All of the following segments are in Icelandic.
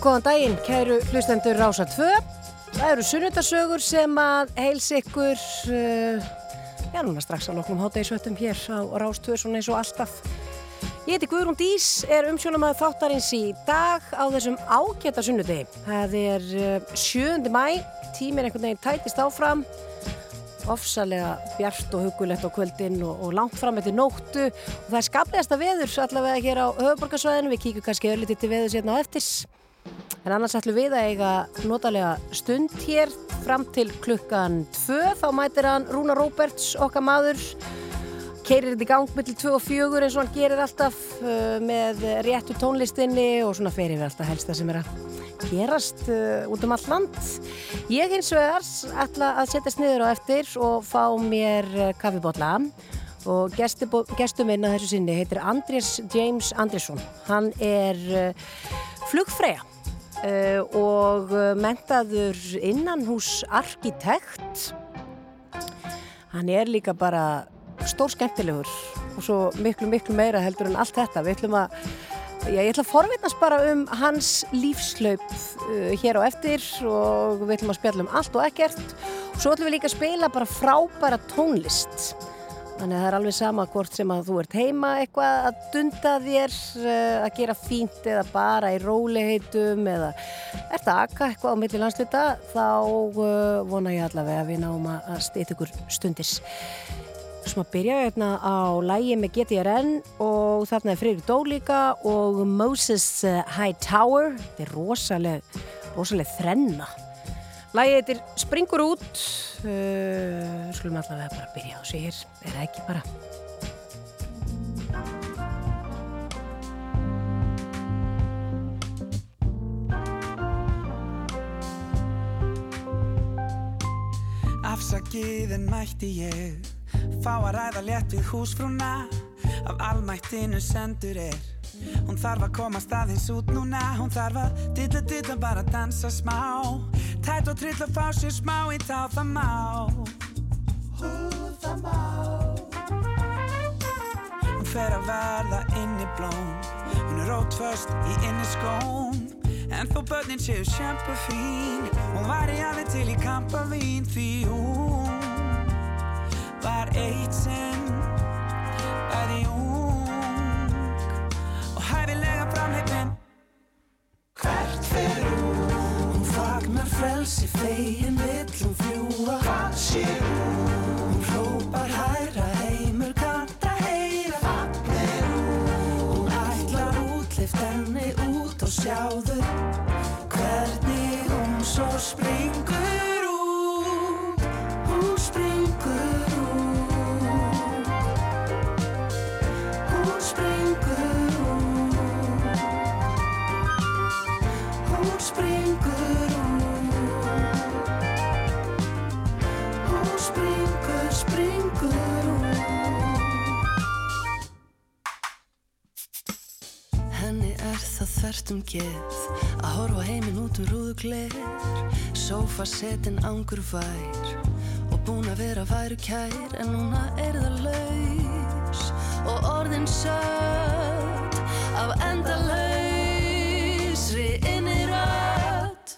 góðan daginn, kæru hlustendur Rása 2. Það eru sunnudasögur sem að heils ykkur, uh, já núna strax að loknum hátægisvöttum hér á Rás 2, svona eins og alltaf. Ég heiti Guðrún Dís, er umsjónum að þáttarins í dag á þessum ágæta sunnudegi. Það er uh, 7. mæ, tíminn einhvern veginn tætist áfram, ofsalega bjart og hugulegt á kvöldin og, og langt fram eftir nóttu og það er skaplegasta veður allavega hér á höfuborgarsvæðinu, við kíkum kannski öll litið til veður sérna á eftirs. En annars ætlum við að eiga notalega stund hér fram til klukkan 2. Þá mætir hann Rúna Róberts, okkar maður. Keirir þetta í gang millir 2 og 4 eins og hann gerir alltaf uh, með réttu tónlistinni og svona ferir alltaf helsta sem er að gerast uh, út um all land. Ég hins vegar ætla að setjast niður á eftir og fá mér uh, kaffibotla og gestur minn að þessu sinni heitir Andrés James Andrésson. Hann er flugfræja og mentaður innan hús arkitekt. Hann er líka bara stór skemmtilegur og svo miklu miklu meira heldur en allt þetta. Við ætlum að já, ég ætla að forvitnast bara um hans lífslaup uh, hér á eftir og við ætlum að spjalla um allt og ekkert. Og svo ætlum við líka að spila bara frábæra tónlist Þannig að það er alveg sama hvort sem að þú ert heima eitthvað að dunda þér, uh, að gera fínt eða bara í róliheitum eða ert að akka eitthvað á milli landsluta, þá uh, vona ég allavega að við náum að stýta ykkur stundis. Svo maður byrja hérna á lægi með GTRN og þarna er Freyri Dólíka og Moses Hightower. Þetta er rosalega, rosalega þrenna. Lægið heitir Springur út. Uh, Skulum allavega bara byrja á sig hér Er það ekki bara? Afsakið en mætti ég Fá að ræða létt við húsfrúna. Af almættinu sendur er Hún þarf að komast aðeins út núna. Hún þarf að dilla dilla bara dansa smá Tætt og trill að fá sér smá í tá það má Hú það má Hún fer að verða inn í blóm. Hún er rótföst í inn í skóm. En þó börnin séu sjampu fín Hún var í aðeins til í kampavín Því hún var eitt sinn frelsi fegin vill hún fljúa Hvað sé hún? Hún hrópar hæra heimur kanta heyra Fagnar hún? Hún ætlar útlift henni út og sjáðu Hvernig hún svo springur um geð að horfa heiminn út um rúðugleir Sófa setin ángur vær og búin að vera væru kær en núna er það laus og orðin sött af endalausri innirödd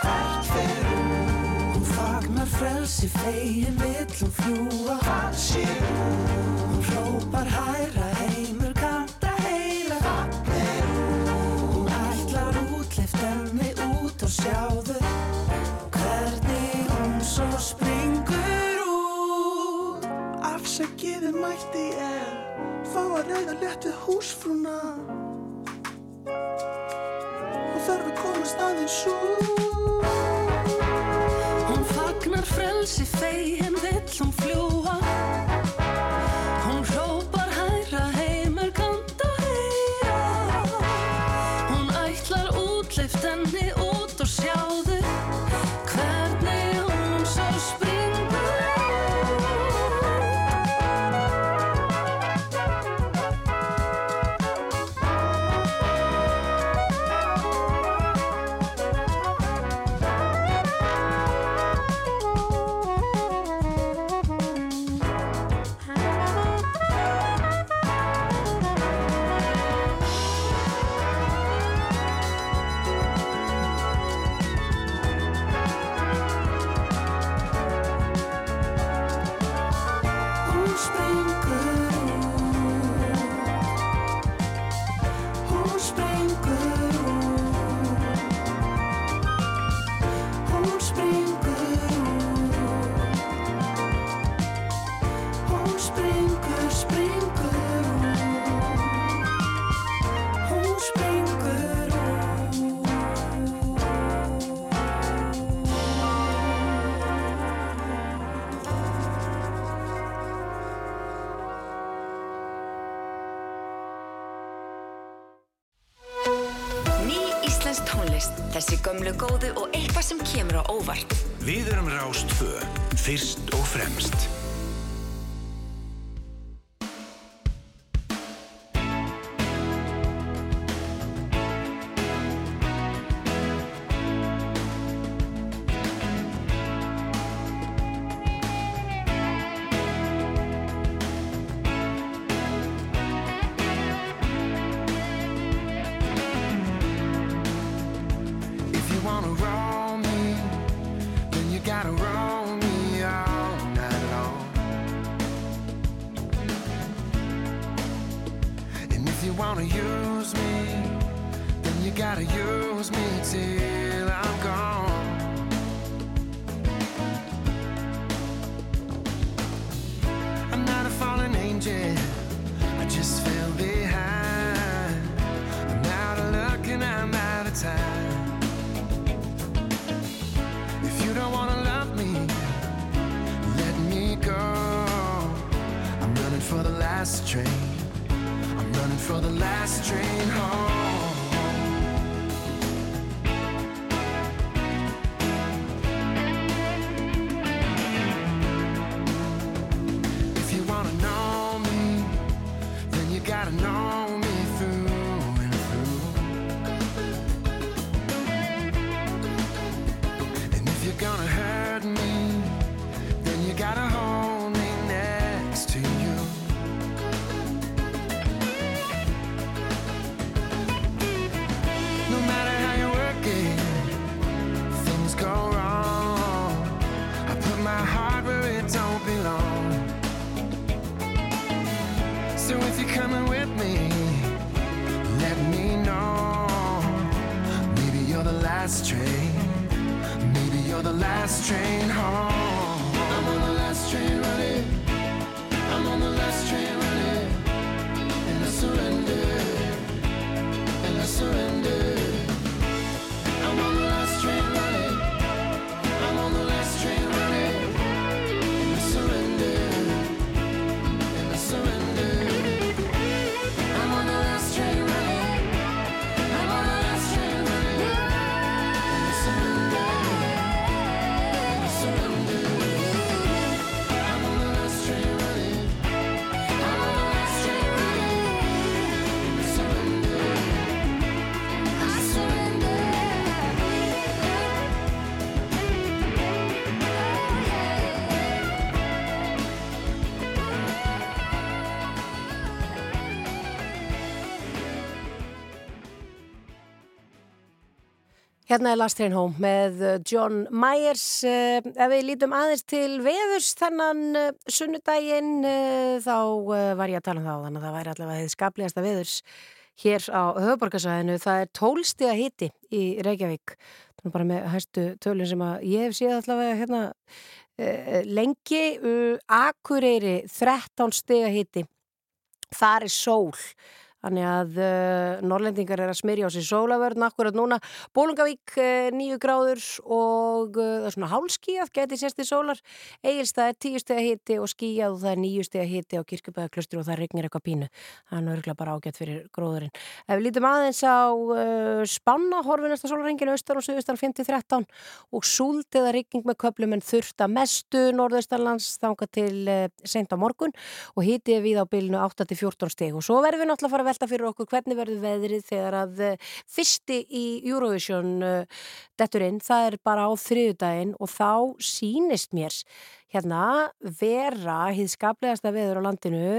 Hvert fer hún? Fagnar frelsi fegin vill hún fljúa Hvað sé hún? Hún hrópar hæra heimur sjáðu Hvernig hún svo springur út. Afsækiði mætti ég Fá að reyða létt við húsfrúna. Og þarf að komast aðeins út. Hún fagnar frelsi fegin vill hún Fyrst og fremst. Hérna er Last Train Home með uh, John Myers. Uh, ef við lítum aðeins til veðurs þennan uh, sunnudaginn þá var ég að tala um það þannig að það væri allavega þið skaplegasta veðurs hér á höfuborgarsæðinu. Það er tólstiga hitti í Reykjavík. Er bara með hæstu tölun sem að ég hef séð allavega hérna lengi. Akureyri 13 stiga hitti. Það er sól. Þannig að uh, norlendingar er að smyrja á sig sólavörn akkurat núna. Bólungavík uh, nýju gráður og uh, svona hálskíjað, geti sérst í sólar. Egilstað er tíu steg að hiti og skíjað og það er nýju steg að hiti á kirkubæðaklustru og það regnir eitthvað pínu. Það er nörgla bara ágætt fyrir gróðurinn. Ef við lítum aðeins á uh, spanna, horfinasta sólarenginu austan og suðustan 5-13 og súld eða regning með köplum en þurft að mestu norðaustarlands þanga til uh, á morgun og hitið við á bylnu 8-14 steg og svo verðum við náttúrulega að velta fyrir okkur hvernig verður veðrið þegar að eh, fyrsti í Eurovision uh, detturinn, það er bara á þriðudaginn og þá sínist mér hérna vera hýð skaplegasta veður á landinu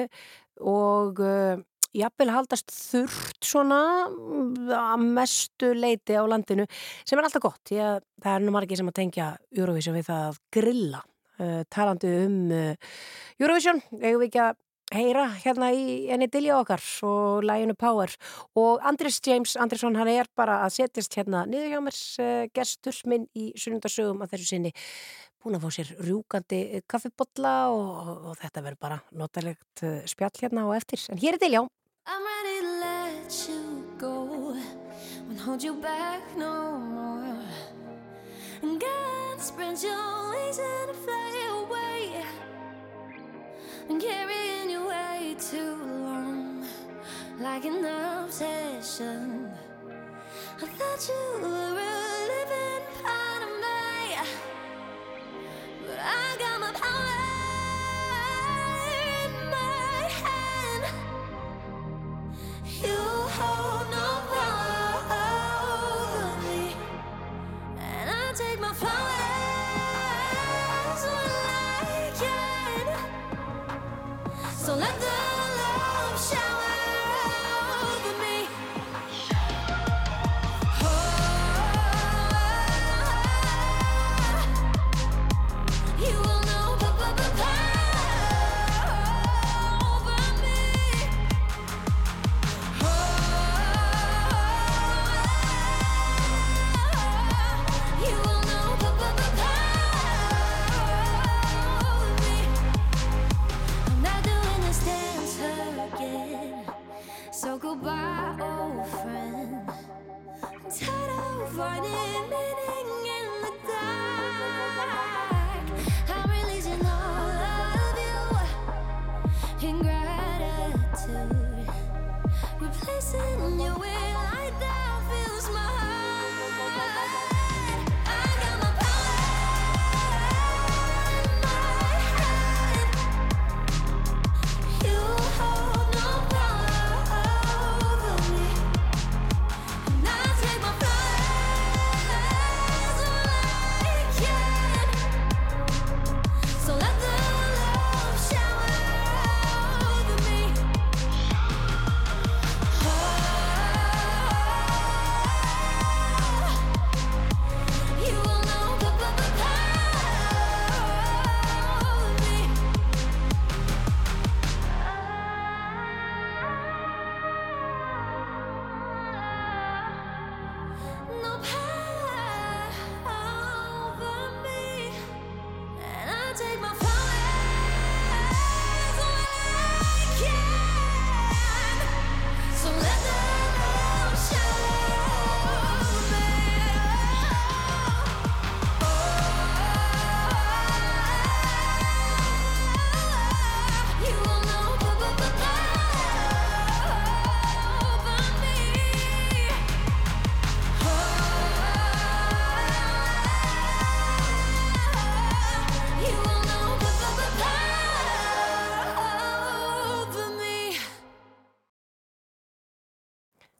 og uh, jafnvel haldast þurft svona að mestu leiti á landinu sem er alltaf gott, því að það er nú margir sem að tengja Eurovision við það að grilla uh, talandi um Eurovision, eigum við ekki að heyra hérna í enni Dilja okkar og læginu Power. Og Andris James Andrisson hann er bara að setjast hérna niður hjá mér uh, gestur minn í sunnundarsögum að þessu sinni. Búin að fá sér rjúkandi kaffibotla og, og, og þetta verður bara notalegt uh, spjall hérna á eftir. En hér er Dilja. I'm ready to let you go Won't hold you back no more. And God spread your wings and fly away. And way too long Like an obsession. I thought you were a living part of me But I got my power in my hand. You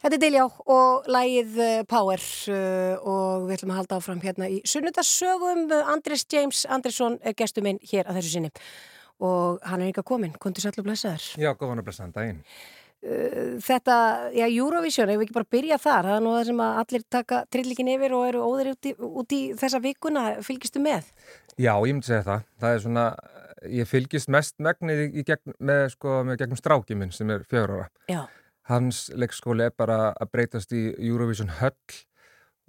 Þetta er Diljá og lægið uh, Power uh, og við ætlum að halda áfram hérna í sunnudarsögum. Andris James Andrisson er gestur minn hér að þessu sinni og hann er ykkar komin, kontur sætlu blessaður. Já, góðan að blessaðan daginn. Þetta, já, Eurovision, ef við ekki bara byrja þar, það er nú það sem að allir taka trillíkin yfir og eru óðir út í, út í þessa vikuna, fylgistu með? Já, ég myndi segja það. Það er svona, ég fylgist mest megnið í gegn, með, sko, með gegnum stráki minn sem er fjör ára. Já. Hans leikskóli er bara að breytast í Eurovision höll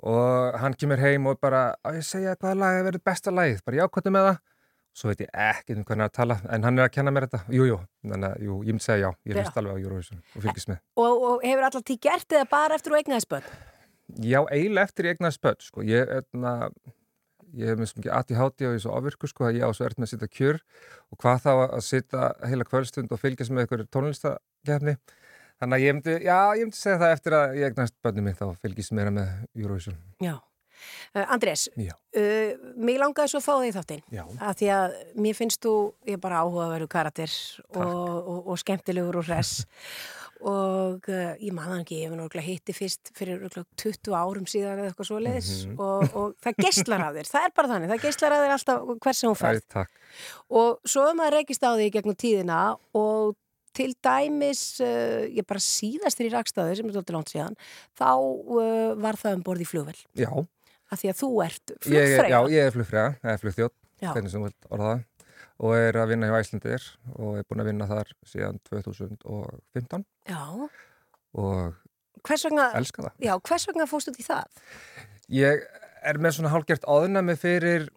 og hann kemur heim og bara, að ég segja hvaða lag er verið besta lagið, bara jákvæmdu með það. Svo veit ég ekki um hvernig að tala, en hann er að kenna mér þetta. Jú, jú, þannig að jú, ég myndi segja já, ég hlust alveg á Eurovision og fylgist með. Og, og hefur alltaf tí gert eða bara eftir og eignaði spöld? Já, eiginlega eftir ég egnaði spöld, sko. Ég, ég hef mjög mikið aðt í háti og ég er svo ofirku, sko, ég á svo ert með að sitja kjör og hvað þá að sitja heila kvöldstund og fylgjast með. Þannig að ég myndi, já, ég myndi segja það eftir að ég egnaðist bönnum minn þá fylgjast meira með Eurovision. Já. Uh, Andrés, Já. uh, mér langaði svo að fá þig þáttinn Já. að því að mér finnst þú, ég er bara áhugaveru karakter og, og, og skemmtilegur og hress og uh, ég maður ekki, ég hef náttúrulega hitti fyrst fyrir örugglega 20 árum síðan eða eitthvað svo leiðis Mhm. og, og það geistlar af þér, það er bara þannig, það geistlar af þér alltaf hvers sem hún Æ, færð takk. og svo er maður reykist á í gegnum tíðina og til dæmis, uh, ég bara síðast þér í rakstaði sem er svolítið langt síðan, þá uh, var það um borð í flugvel, Já, af því að þú ert ég, flugfreyja. já, ég er flugfræða, eða flugþjótt, hvernig sem þú vilt orða það. og er að vinna hjá Æslandir og er búin að vinna þar síðan 2015 Já, og hvers vegna, elska það. já, hvers vegna fórstu til það? Ég er með svona hálfgert áðunami fyrir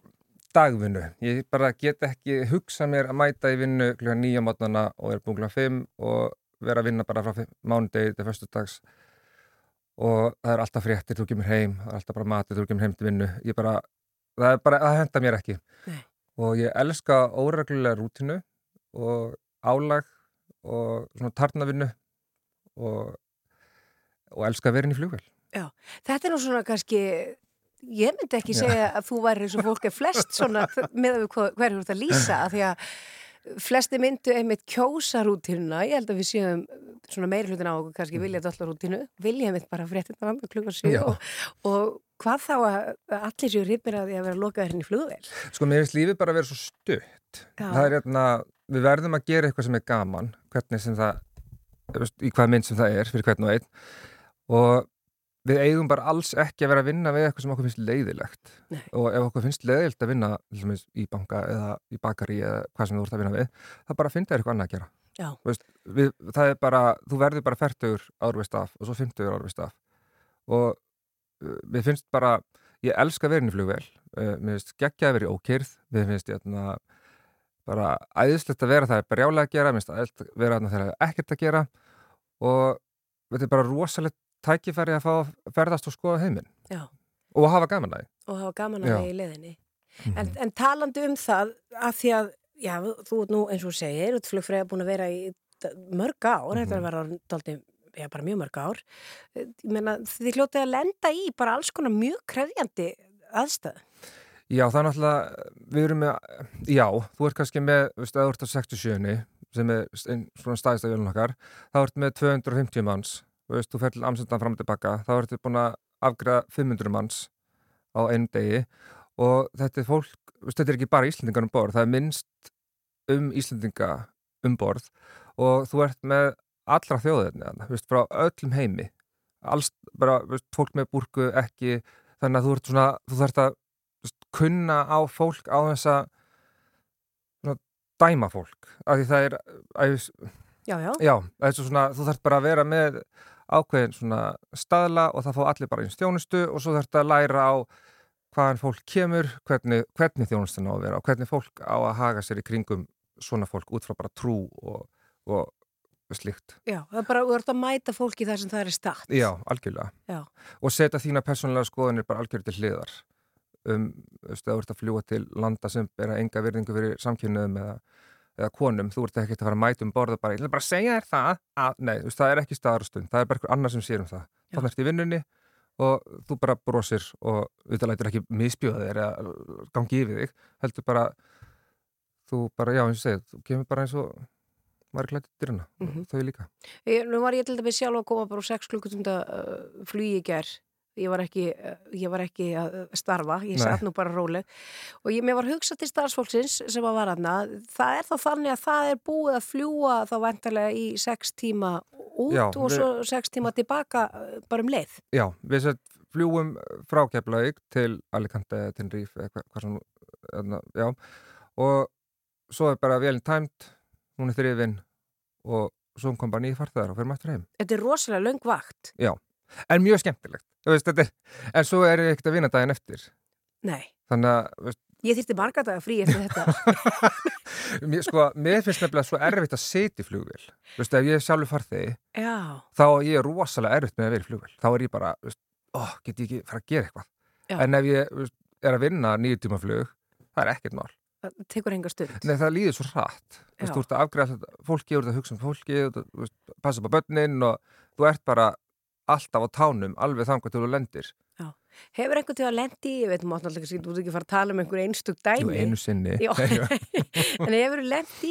dagvinnu. Ég bara get ekki hugsa mér að mæta í vinnu klukkan nýja mótnana og er búin klukkan fimm og vera að vinna bara frá mánudegi til föstudags og það er alltaf fréttir, þú kemur heim, það er alltaf bara matið, þú kemur heim til vinnu. Ég bara, það er bara, það henda mér ekki. Nei. Og ég elska óreglulega rútinu og álag og svona tarnavinnu og, og elska að vera inn í flugvel. Þetta er nú svona kannski, ég myndi ekki segja að þú væri eins og fólk er flest svona með við hvað- hverju þú ert að lýsa að því að flesti myndu einmitt kjósa rútínuna, ég held að við séum svona meiri hlutin á okkur kannski vilja þetta alltaf rútínu, vilja einmitt bara fréttina vanda klukkan Já. 7 og, og hvað þá að að allir séu ripir að því að vera lokaður hérna í flugvél. Sko, mér finnst lífið bara að vera svo stutt. Já. Það er hérna, við verðum að gera eitthvað sem er gaman, hvernig sem það, í hvað mynd sem það er, fyrir hvern og einn. Og við eigum bara alls ekki að vera að vinna við eitthvað sem okkur finnst leiðilegt. Nei. Og ef okkur finnst leiðilegt að vinna, til dæmis í banka eða í bakari eða hvað sem þú ert að vinna við, það bara finnst þér eitthvað annað að gera. Veist, við, það er bara, þú verður bara færtugur árvist af og svo fimmtugur árvist af. Og uh, við finnst bara, ég elska að vera inn í flugvél uh, mér finnst geggja að vera í ókýrð mér finnst hérna bara æðislegt að vera það er brjálega að gera mér finnst að vera það er ekkert að gera og þetta er bara rosalegt tækifæri að fá ferðast og skoða heiminn og hafa gaman að því og hafa gaman Já. að það í leðinni. En, en talandi um það að því að, já, þú ert nú eins og þú segir, út flugfræða búin að vera í mörg ár, þetta er að vera dálítið, já, bara mjög mörg ár. Meina, þið hljótið að lenda í bara alls konar mjög krefjandi aðstöð. Já, það er náttúrulega, við erum með, já, þú ert kannski með, veist, að þú ert á 67 sem er svona staðist af vélun okkar, þá ert með 250 manns, þú veist, þú fer til Amsterdam fram og tilbaka, þá ertu búin að afgræða 500 manns á einu degi og þetta er fólk, þetta er ekki bara Íslendingar um borð, það er minnst um Íslendinga um borð og þú ert með allra þjóðirni, veist, frá öllum heimi, alls, bara, veist, fólk með búrku ekki, þannig að þú ert svona, þú þarft að veist, kunna á fólk á þess að dæma fólk af því það er að, Já, já, já, það er svo svona, þú þarft bara að vera með ákveðin svona staðla og það fá allir bara eins þjónustu og svo þarft að læra á hvaðan fólk kemur, hvernig, hvernig þjónustan á að vera og hvernig fólk á að haga sér í kringum svona fólk út frá bara trú og, og slíkt. já, það er bara, þú ert að mæta fólki þar sem það er statt. Já, algjörlega. Já. Og setja þína persónulega skoðanir bara algjörlega til hliðar. Um, þú veist, að þú ert að fljúa til landa sem bera enga virðingu fyrir samkynniðum eða, eða konum, þú ert ekki að fara að mæta um borða bara, ég ætla bara segja þér það að, nei, þú veist, það er ekki staðarstund, það er bara einhver annar sem sér um það. Já. Þannig ert í vinnunni og þú bara brosir og auðvitað lætur ekki misbjóða þér eða gangi yfir þig, heldur bara þú bara, já, eins og segið, þú kemur bara eins og maður er klætt dyrna, mm Mhm. þau líka. Ég, nú var ég til dæmis sjálf að koma bara úr 6 klukkutunda uh, flugi í ger. Ég var ekki, uh, ég var ekki að starfa, ég satt nú bara róleg. Og ég, mér var hugsað til starfsfólksins sem að var aðna. Það er þá þannig að það er búið að fljúa þá vendarlega í 6 tíma út Já, og svo 6 tíma tilbaka uh, bara um leið. Já, við sett fljúum frá Keflavík til Alicante eða Tenerife eða hvað, hvað sem, eðna, já, og svo er bara velin tæmt, hún er þrifin og svo kom bara nýði farþegar og fyrir mættur heim. Þetta er rosalega löng vakt. En mjög skemmtilegt, veist, er, en svo er ég ekkert að vinna daginn eftir. Nei, Þannig að, veist, ég þýrti marga daga frí eftir þetta. mér, sko, mér finnst nefnilega svo erfitt að setja í flugvél. Veist, ef ég sjálfur farþegi, Já, þá er ég rosalega erfitt með að vera í flugvél. Þá er ég bara, ó, get ég ekki fara að gera eitthvað. Já. En ef ég er að vinna nýju tíma flug, það er ekkert mál. það tekur enga stund. Nei, það líður svo hratt. Þú ert að afgræða fólki, þú ert að hugsa um fólki, þú ert að passa upp á börnin og þú ert bara alltaf á tánum, alveg þangar til þú lendir. Hefur einhvern tíma lendi, ég veit mátt náttúrulega ekki, þú ert ekki að fara að tala um einhver einstug Jú, dæmi. einu sinni. Já, en hefur lendi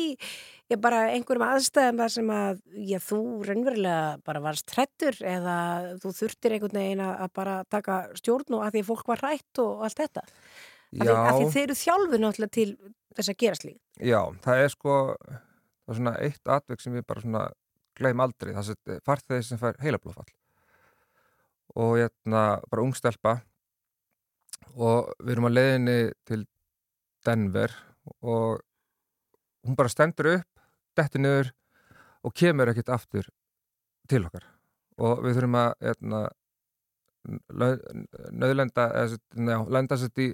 ég bara einhverjum aðstæðum þar sem að já, þú raunverulega bara varst trættur eða þú þurftir einhvern veginn að að bara taka stjórn og að því að fólk var hrætt og allt þetta. Af því, Já, af því þeir eru þjálfur náttúrulega til þess að gera slík. já, það er sko, það er svona eitt atveg sem ég bara svona gleym aldrei, það er farþegi sem fær heilablófall. Og ég bara ungstelpa og við erum á leiðinni til Denver og hún bara stendur upp, dettur niður og kemur ekkert aftur til okkar. Og við þurfum að nöðlenda sem sagt, já, lenda sér í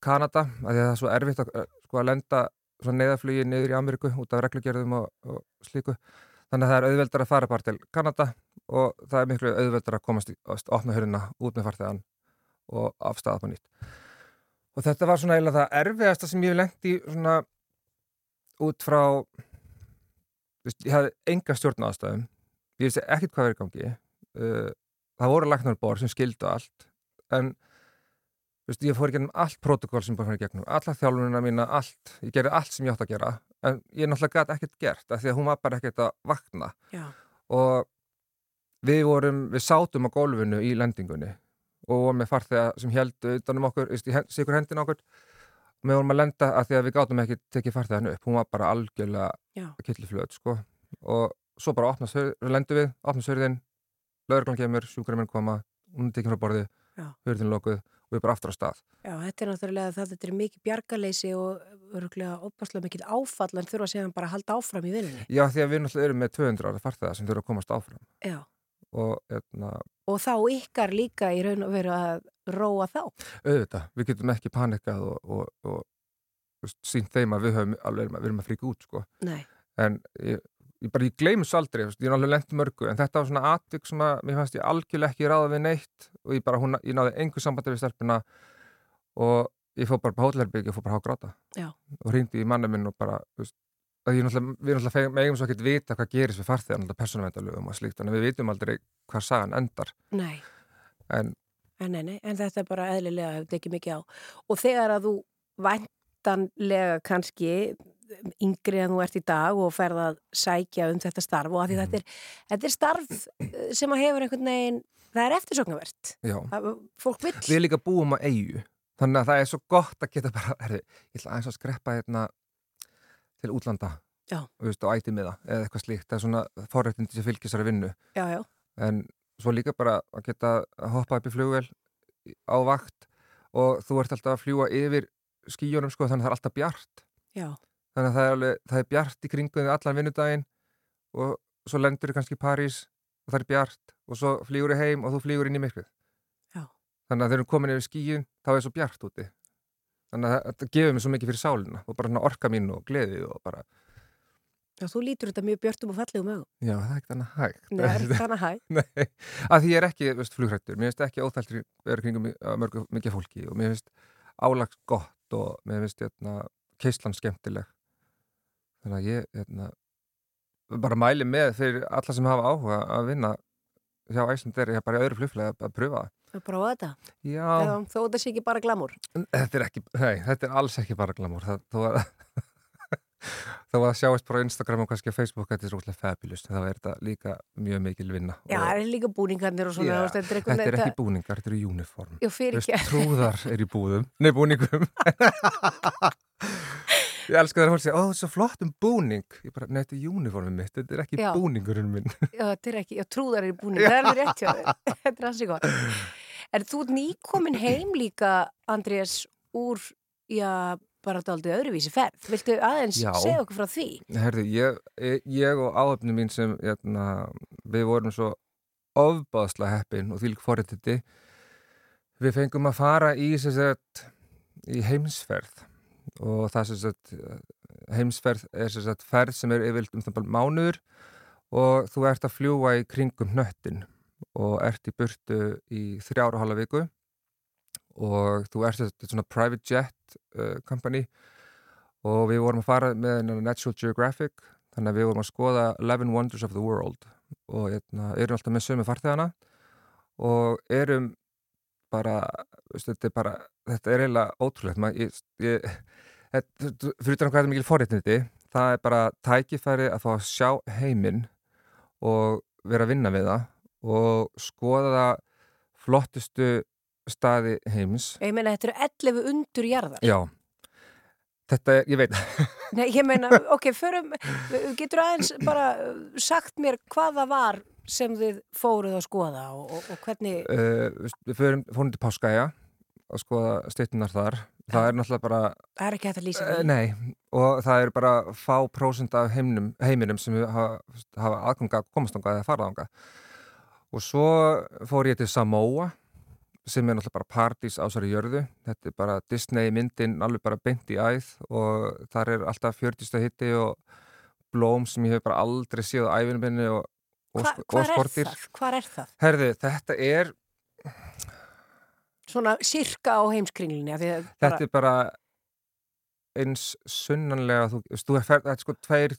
Kanada, af því að það er svo erfitt að, sko, að lenda neyðaflugi niður í Ameríku út af reglugjörðum og, og slíku þannig að það er auðveldar að fara bara til Kanada og það er miklu auðveldar að komast í að opna höruna út með farþegan og afstæða på nýtt. Og þetta var svona eiginlega það erfiðasta sem ég lendi svona út frá ég hafði enga stjórn aðstæðum ég vissi ekkert hvað verið gangi. Uh, það voru læknarbor sem skildu allt en veist, ég fór í gegnum allt protokól sem bara fór í gegnum alla þjálfunina mína, allt. Ég gerði allt sem ég átt að gera en ég náttúrulega gæti ekkert gert af því að hún var bara ekkert að vakna. Já. og við vorum, við sátum á gólfinu í lendingunni og vorum með farþega sem heldu utanum okkur, sikur hendin okkur. Og við vorum að lenda að því að við gátum ekki tekið farþegan upp, hún var bara algjörlega killiflöð sko. Og svo bara opnast, lendu við, opnast hörðin laurglann kemur, sjúkurinn koma hún tekið frá borði, hörðin lokuð og við bara aftur á stað. Já, þetta er náttúrulega það, þetta er mikið bjargaleysi og öruglega opaslega mikið áfall en þurfa að segja bara að halda áfram í vinnunni. Já, því að við náttúrulega erum með 200 ára farþegar sem þurfa að komast áfram. Já. Og, etna, og þá ykkar líka í raun og veru að róa þá. Auðvitað, við getum ekki panikað og, og, og sínt þeim að við höfum alveg, við erum að fríka út, sko. Nei. En ég, ég bara, ég gleymus aldrei, ég er alveg lengt mörgu, en þetta var svona atvik sem að mér fannst ég algjörlega ekki ráða við neitt og ég bara, hún, ég náði engu sambandi við stelpuna og ég fór bara på hótelherbyggi og fór bara há gráta Já. og hrýndi í manna minn og bara, veist, við náttúrulega megum svo ekki vita hvað gerist við farþegar, náttúrulega persónavendalögum og slíkt, að við vitum aldrei hvað sagan endar. Nei. En, en, nei, nei, en þetta er bara eðlilega, hefur tekið mikið á. Og þegar að þú væntanlega kannski yngri en þú ert í dag og ferð að sækja um þetta starf og að mm. þetta, er, þetta er starf eh, sem að hefur einhvern veginn, það er eftirsoknavert fólk vil Við líka búum á eigu þannig að það er svo gott að geta bara herri, ég ætla aðeins að skreppa hérna til útlanda. Veist, og æti með það eða eitthvað slíkt, það er svona forrættindi sem fylgir sér að vinnu. Já, já. en svo líka bara að geta að hoppa upp í flugvel á vakt og þú ert alltaf að fljúa yfir skíjónum sko þannig að það er alltaf bjart. Já þannig að það er, alveg, það er bjart í kringum við allan vinnudaginn og svo lendur þið kannski í París og það er bjart og svo flýgur þið heim og þú flýgur inn í miklið þannig að þegar við komin yfir skíin þá er svo bjart úti þannig að þetta gefur mér svo mikið fyrir sálina og bara orka mín og gleði og bara Já, þú lítur þetta mjög björtum og fallegum ögum. Já, það er ekkert annað hægt. Nei, það er ekkert annað hægt. Nei, að því ég er ekki, veist, flugrættur. Mér finnst ekki óþælt vera kringum mörgu mikið fólki og mér finnst álags gott og mér finnst hérna, keislan skemmtileg þannig að ég hérna, bara mæli með fyrir alla sem hafa áhuga að vinna hjá Æslandir ég er bara í öðru flugflæði að, að pröfa. Að prófa þetta? Já. Eða, þó þetta sé ekki bara glamúr þetta er, ekki, nei, þetta er alls ekki bara glamúr það, þó að þá að sjáast bara Instagram og kannski Facebook þetta er svolítið fabulous þá er þetta líka mjög mikil vinna Já, það er líka búningarnir og svona Já, er, þetta er ekki búningar, þetta eru uniform. Trúðar er í búðum, nei búningum Ég elska þegar hún segja, ó það er svo flott um búning. Ég bara, nei þetta er uniformið mitt, þetta er ekki Já. búningurinn minn. Já, þetta er ekki, já, trúðar er í búning það er alveg rétt hjá þér, þetta er hansi gott. Er þú nýkomin heim líka Andrés, úr já, bara daldið öðruvísi ferð? Viltu aðeins Já. segja okkur frá því? Herði, ég, ég og áöfnum mín sem jæna, við vorum svo ofbáðsla heppin og því líka forréttiti við fengum að fara í, sagt, í heimsferð og það sem sagt, heimsferð er sem sagt, ferð sem er yfirlt um það mánuður og þú ert að fljúa í kringum hnöttin og ert í burtu í þrjára og halva viku og þú ert þetta svona private jet uh, company og við vorum að fara með Natural Geographic þannig að við vorum að skoða 11 Wonders of the World og eitna, erum alltaf með sömu farþegana og erum bara, þetta er bara þetta er eiginlega ótrúlegt. Ma, ég, ég, þetta, fyrir utan hvað er mikil forréttindi það er bara tækifæri að fá að sjá heiminn og vera að vinna við það og skoða flottustu staði heims. Ég meina, þetta eru 11 undur jarðar. Já, þetta er, ég veit. Nei, ég meina, ok, förum getur aðeins bara uh, sagt mér hvað það var sem þið fóruð að skoða og, og, og hvernig uh, Við fórum, fórum til Páskaja að skoða steytunar þar það er náttúrulega bara Það er ekki hægt að lýsa Eh, því. Nei, og það er bara fá prósent af heiminum, heiminum sem hafa, hafa aðganga að komast ánga eða fara ánga. Og svo fór ég til Samoa sem er náttúrulega bara partís á þessari jörðu. Þetta er bara Disney myndin alveg bara beint í æð og þar er alltaf 40 hitti og blóm sem ég hef bara aldrei séð á æfinu minni og, og, Hva, og hvar er? Hvar er það? Herði, þetta er, Svona sirka á að Bara, þetta er bara eins sunnanlega, þú, þú veist, þú er ferð, þetta er sko tveir,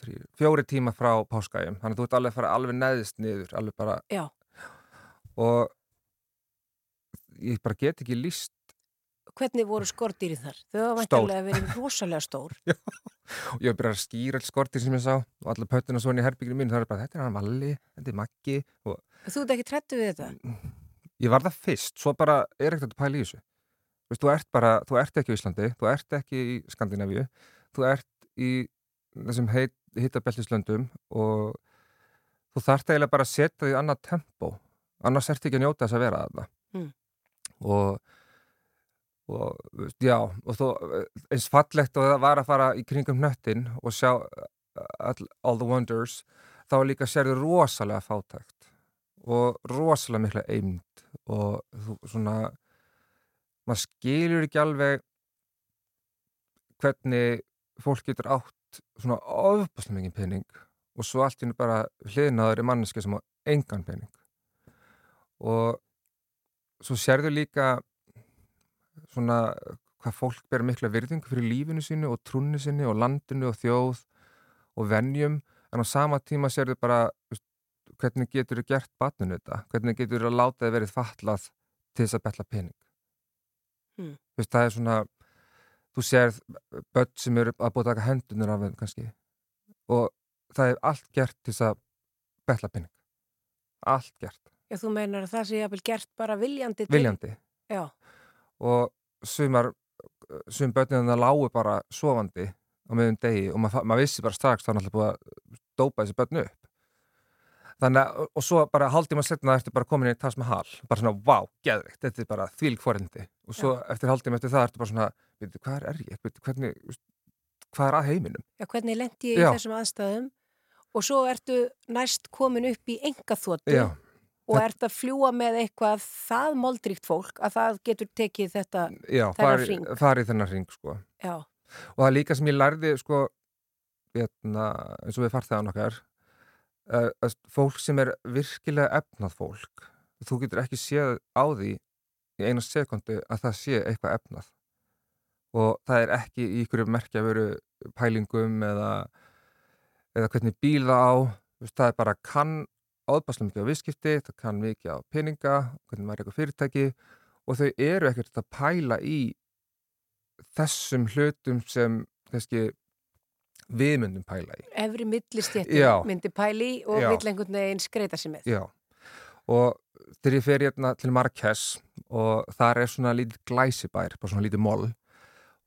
þrý, fjóri tíma frá páskaðjum, þannig að þú ert alveg að fara alveg neðist niður, alveg bara, Já, og ég bara get ekki líst, hvernig voru skordýrið þar? Þau hafa Stór. vantarlega verið rosalega stór. og ég hef byrjað að skýra alls skortir sem ég sá, og allir pöttuna svona í herbygginu mínu, það er bara, þetta er hann Valli, þetta er Maggi, og Þú ert ekki trættu við þetta? ég var það fyrst, svo bara er ekkert að pæla í þessu. Veist, þú ert bara, þú ert ekki í Íslandi, þú ert ekki í Skandinavíu, þú ert í þessum hittabeltislöndum og þú þarft eiginlega bara að setja því annað tempo, annars ert ekki að njóta þess að vera þarna. Mm. Og, og, já, og þú, eins fallegt og það var að fara í kringum hnöttin og sjá all, all the wonders, þá líka sérðu rosalega fátækt og rosalega mikla eimd og þú svona maður skilur ekki alveg hvernig fólk getur átt svona ofbúslega mikið pening og svo allt hennu bara hliðnaður er manneski sem á engan pening. Og svo sérðu líka svona hvað fólk ber mikla virðingu fyrir lífinu sínu og trúnni sinni og landinu og þjóð og venjum en á sama tíma sérðu bara þú veist, hvernig getur þið gert batninu þetta? Hvernig getur þið að láta þið verið fallað til þess að betla pening? Mm. Þú veist, það er svona þú sér börn sem eru að búið að taka hendunar af þeim kannski og það er allt gert til þess að betla pening. Allt gert, Já, þú meinar að það sé jafnvel gert bara viljandi til... viljandi. Já, og sumar sum börnir það lágu bara sofandi á meðum degi og maður mað vissi bara strax það er náttúrulega búið að dópa þessi börnu upp. Þannig að, og svo bara hálftíma setna eftir bara komin í tas með hal bara svona, vá, geðvikt, þetta er bara þvílík forindi og svo eftir hálftíma eftir það ertu bara svona veitu, hvað er ég, veitu, hvernig hvað er að heiminum? Já hvernig lendi ég í Já. þessum aðstæðum? Og svo ertu næst komin upp í engaþóttu og ert að fljúa með eitthvað það moldríkt fólk að það getur tekið þetta, já, Þennan fari, hring. fari í þennan ring sko. já, og það er líka sem ég lærði sko, hérna, eins og við farþegan okkar að fólk sem er virkilega efnað fólk þú getur ekki séð á því í eina sekundu að það sé eitthvað efnað og það er ekki í ykkur merkja veru pælingum eða, eða hvernig bíl það á það er bara kann áðbærslega mikið á viðskipti, það kann mikið á peninga, hvernig maður er eitthvað fyrirtæki og þau eru ekkert að pæla í þessum hlutum sem kannski við myndum pæla í. efri millistjéttin Já. myndi pæli í og vill einhvern veginn skreita sig með. Já, og þegar ég fer hérna til Marrakesh og þar er svona lítið glæsibær, bara svona lítið moll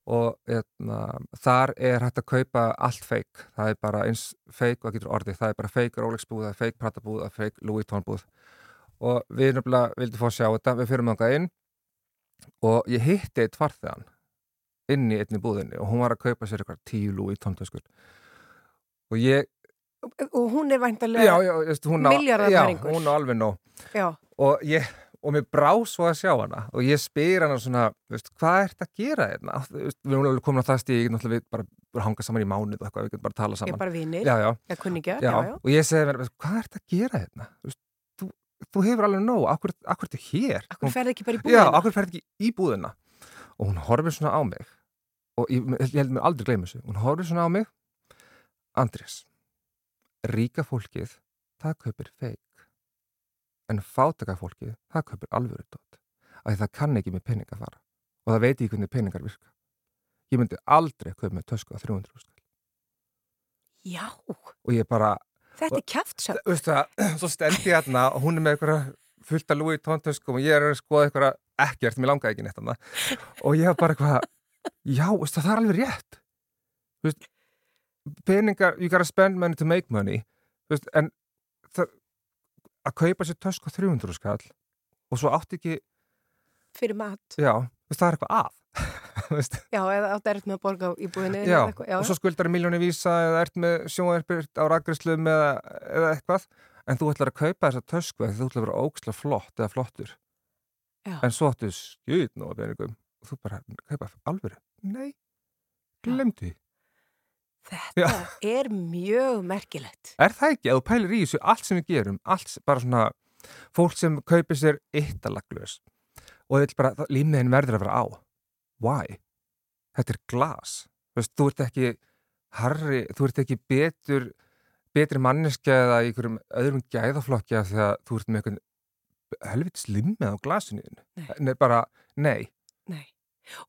og hérna, þar er hægt að kaupa allt feik, það er bara eins feik og það getur orðið, það er bara feik Rolex búð, það er feik Prata búð, það er feik Louis Vuitton búð og við nefnilega vildum fá að sjá þetta, við fyrir þangað inn og ég hitti eitt farþegan inn í einni búðinni og hún var að kaupa sér eitthvað tíu Louis Vuitton töskur og ég Og hún er já, væntalega, já, milljarða já, peningur. hún á alveg nóg. Já, og ég og mér brá svo að sjá hana og ég spyr hana svona, veist, hvað ert að gera hérna? Við erum alveg komin á það stíð náttúrulega við bara, bara hanga saman í mánuð og eitthvað, við getum bara að tala ég saman bara vinir, já, já, eða kunningjar, já, já, já. og ég segi veist, hvað ert að gera hérna? Þú, þú, hefur alveg nóg, akkur, akkur ertu hér? Akkur ferði ekki bara í Já, búðina? akkur ferð ekki í búðina og hún horfir svona á mig og ég, ég held mér aldrei gleyma þessu hún horfir svona á mig Andrés ríka fólkið það kaupir feik en fátaka fólkið það kaupir alvöru dót. Af því það kann ekki með peninga fara. Og það veit ekki hvernig peningar virka. Ég myndi aldrei kaupa með tösku á 300 skall Já, og ég bara, þetta er kjaftsöp. veistu það, svo stendi ég hérna og hún er með eitthvað fullt að lúi í tóntöskum og ég er að skoða eitthvað ekkert, mér langaði ekki neitt þarna og ég var bara eitthvað já, veistu, það er alveg rétt. Þú veist, peningar, you gotta spend money to make money. Þú veist, en að kaupa sér tösku á 300 skall og svo átti ekki, Fyrir mat. já, það er eitthvað að. Já, eða átt erft með að borga í búinu Já, og svo skuldar miljóni vísa eða ert með sjónverfirt á ragrislum eða, eða eitthvað en þú ætlar að kaupa þessa tösku eða þú ætlar að vera óksla flott eða flottur Já. en svo ættu skjöðn og þú bara kaupa alvöru Nei, glemdi Þetta er mjög merkilegt. Er það ekki, ef þú pælir í þessu, allt sem við gerum allt bara svona fólk sem kaupir sér yttalaglaus og þetta er bara, límiðin verður að vera á Why? Þetta er glas Veist, þú ert ekki harri, þú ert ekki betur betri manneska eða í einhverjum öðrum gæðaflokki af því að þú ert með einhvern helviti slimmið á glasinu þínu. Nei. Nei, bara, nei Nei.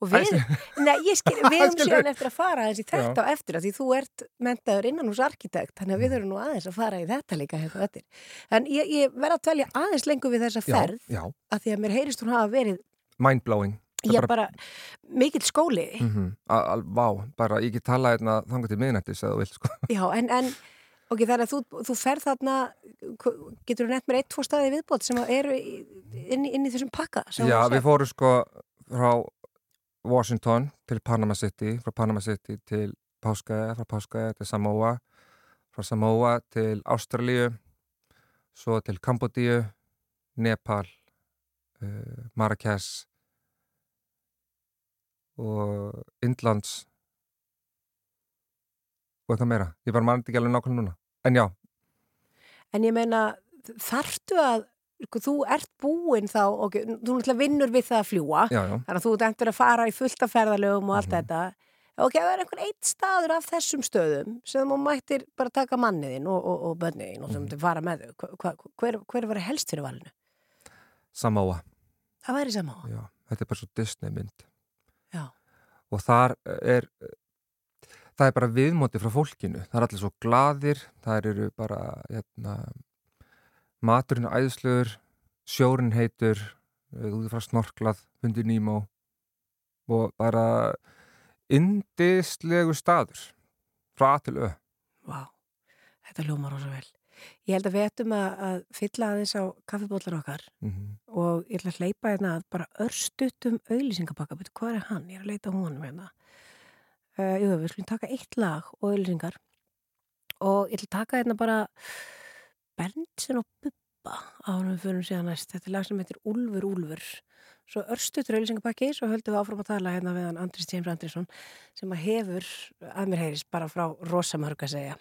Og við, nei, skil, við Skilur. síðan eftir að fara aðeins í þetta á eftir að því þú ert mentaður innan hús arkitekt þannig að við erum nú aðeins að fara í þetta líka hérna. En ég, ég verð að tvelja aðeins lengur við þessa ferð Já, já, að því að mér heyrist hún hafa verið mindblowing ég er bara mikill skóli mm -hmm. Vá, bara ég get tala hérna þangar til miðnættis eða vilt sko já, en, en ok, þannig að þú, þú ferð þarna getur þú nefnt mér eitt, tvo staði viðbót sem eru inn, inn í þessum pakka Já, við fórum sko frá Washington til Panama City frá Panama City til Páskaja frá Páskaja til Samoa frá Samoa til Ástralíu svo til Kambodíu Nepal uh, Marrakesh og Indlands. Og eitthvað meira. Ég bara mann ekki alveg nákvæmlega núna. En já, En ég meina, þarftu að þú ert búinn þá ok, þú náttúrulega vinnur við það að fljúa já, já þannig að þú ert endur að fara í fullt af ferðalögum og allt Mhm. þetta ok, ef það er einhvern eitt staður af þessum stöðum sem þú mættir bara taka manniðinn og, og, og bönniðinn og Mhm. sem þú fara með þau hva, hver, hver var helst fyrir valinu? Samoa Það væri sama Já, þetta er bara svo Disney mynd Já. og þar er það er bara viðmóti frá fólkinu það er allir svo gladir það eru bara hérna, maturinn er æðislegur sjórin heitur þú er frá snorklað, hundir nýmó og bara indislegu staður frá A til Ö. Vá, þetta hljómar rosa vel. Ég held að við ættum að, að fylla aðeins á kaffibólar okkar mm og ég ætla að hleypa hérna að bara örstutum auðlýsingabakka, betur hvað er hann? Ég er að leita honum hérna. Uh, jú, við skulum taka eitt lag og auðlýsingar og ég ætla að taka hérna bara Berntsen og Bubba á hann við fyrir síðan næst. Þetta er lag sem heitir Úlfur Úlfur. Svo örstutur auðlýsingabakki, svo höldum við áfram að tala hérna við hann Andris James Andrisson sem að hefur að mér heyrist bara frá rosamörg að segja.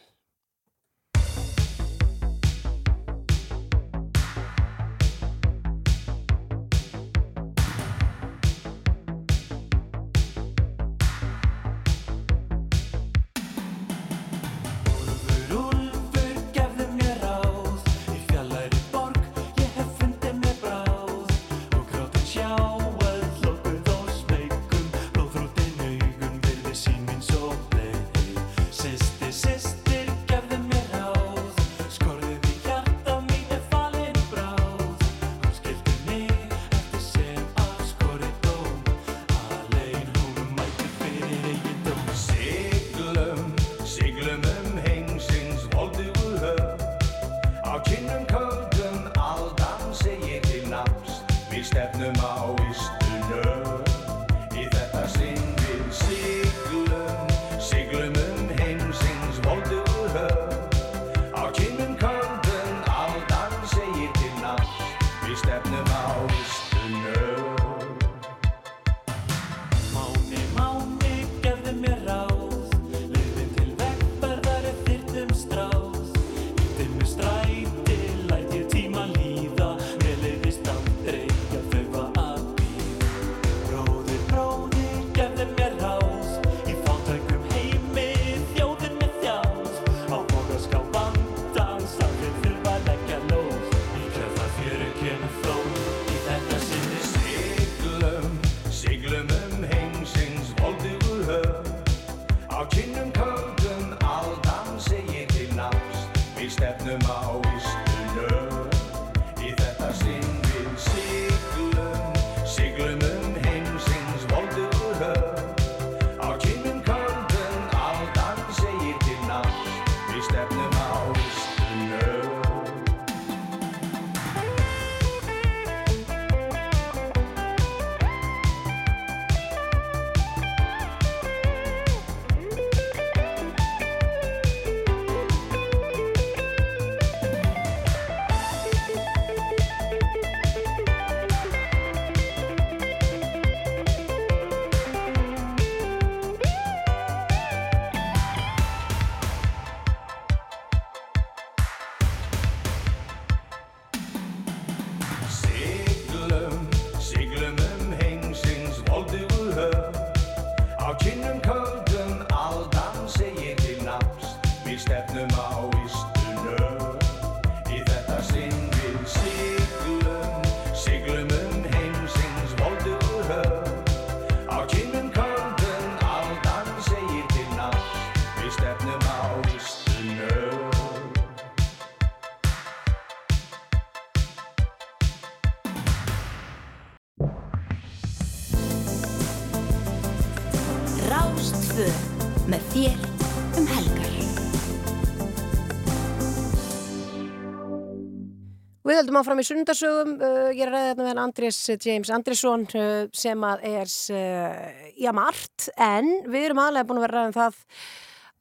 Höldum áfram í sundarsögum, uh, ég er að ræða þetta með hann Andrés James Andrésson uh, sem að er, uh, já, margt, en við erum aðlega búin að vera að ræða um það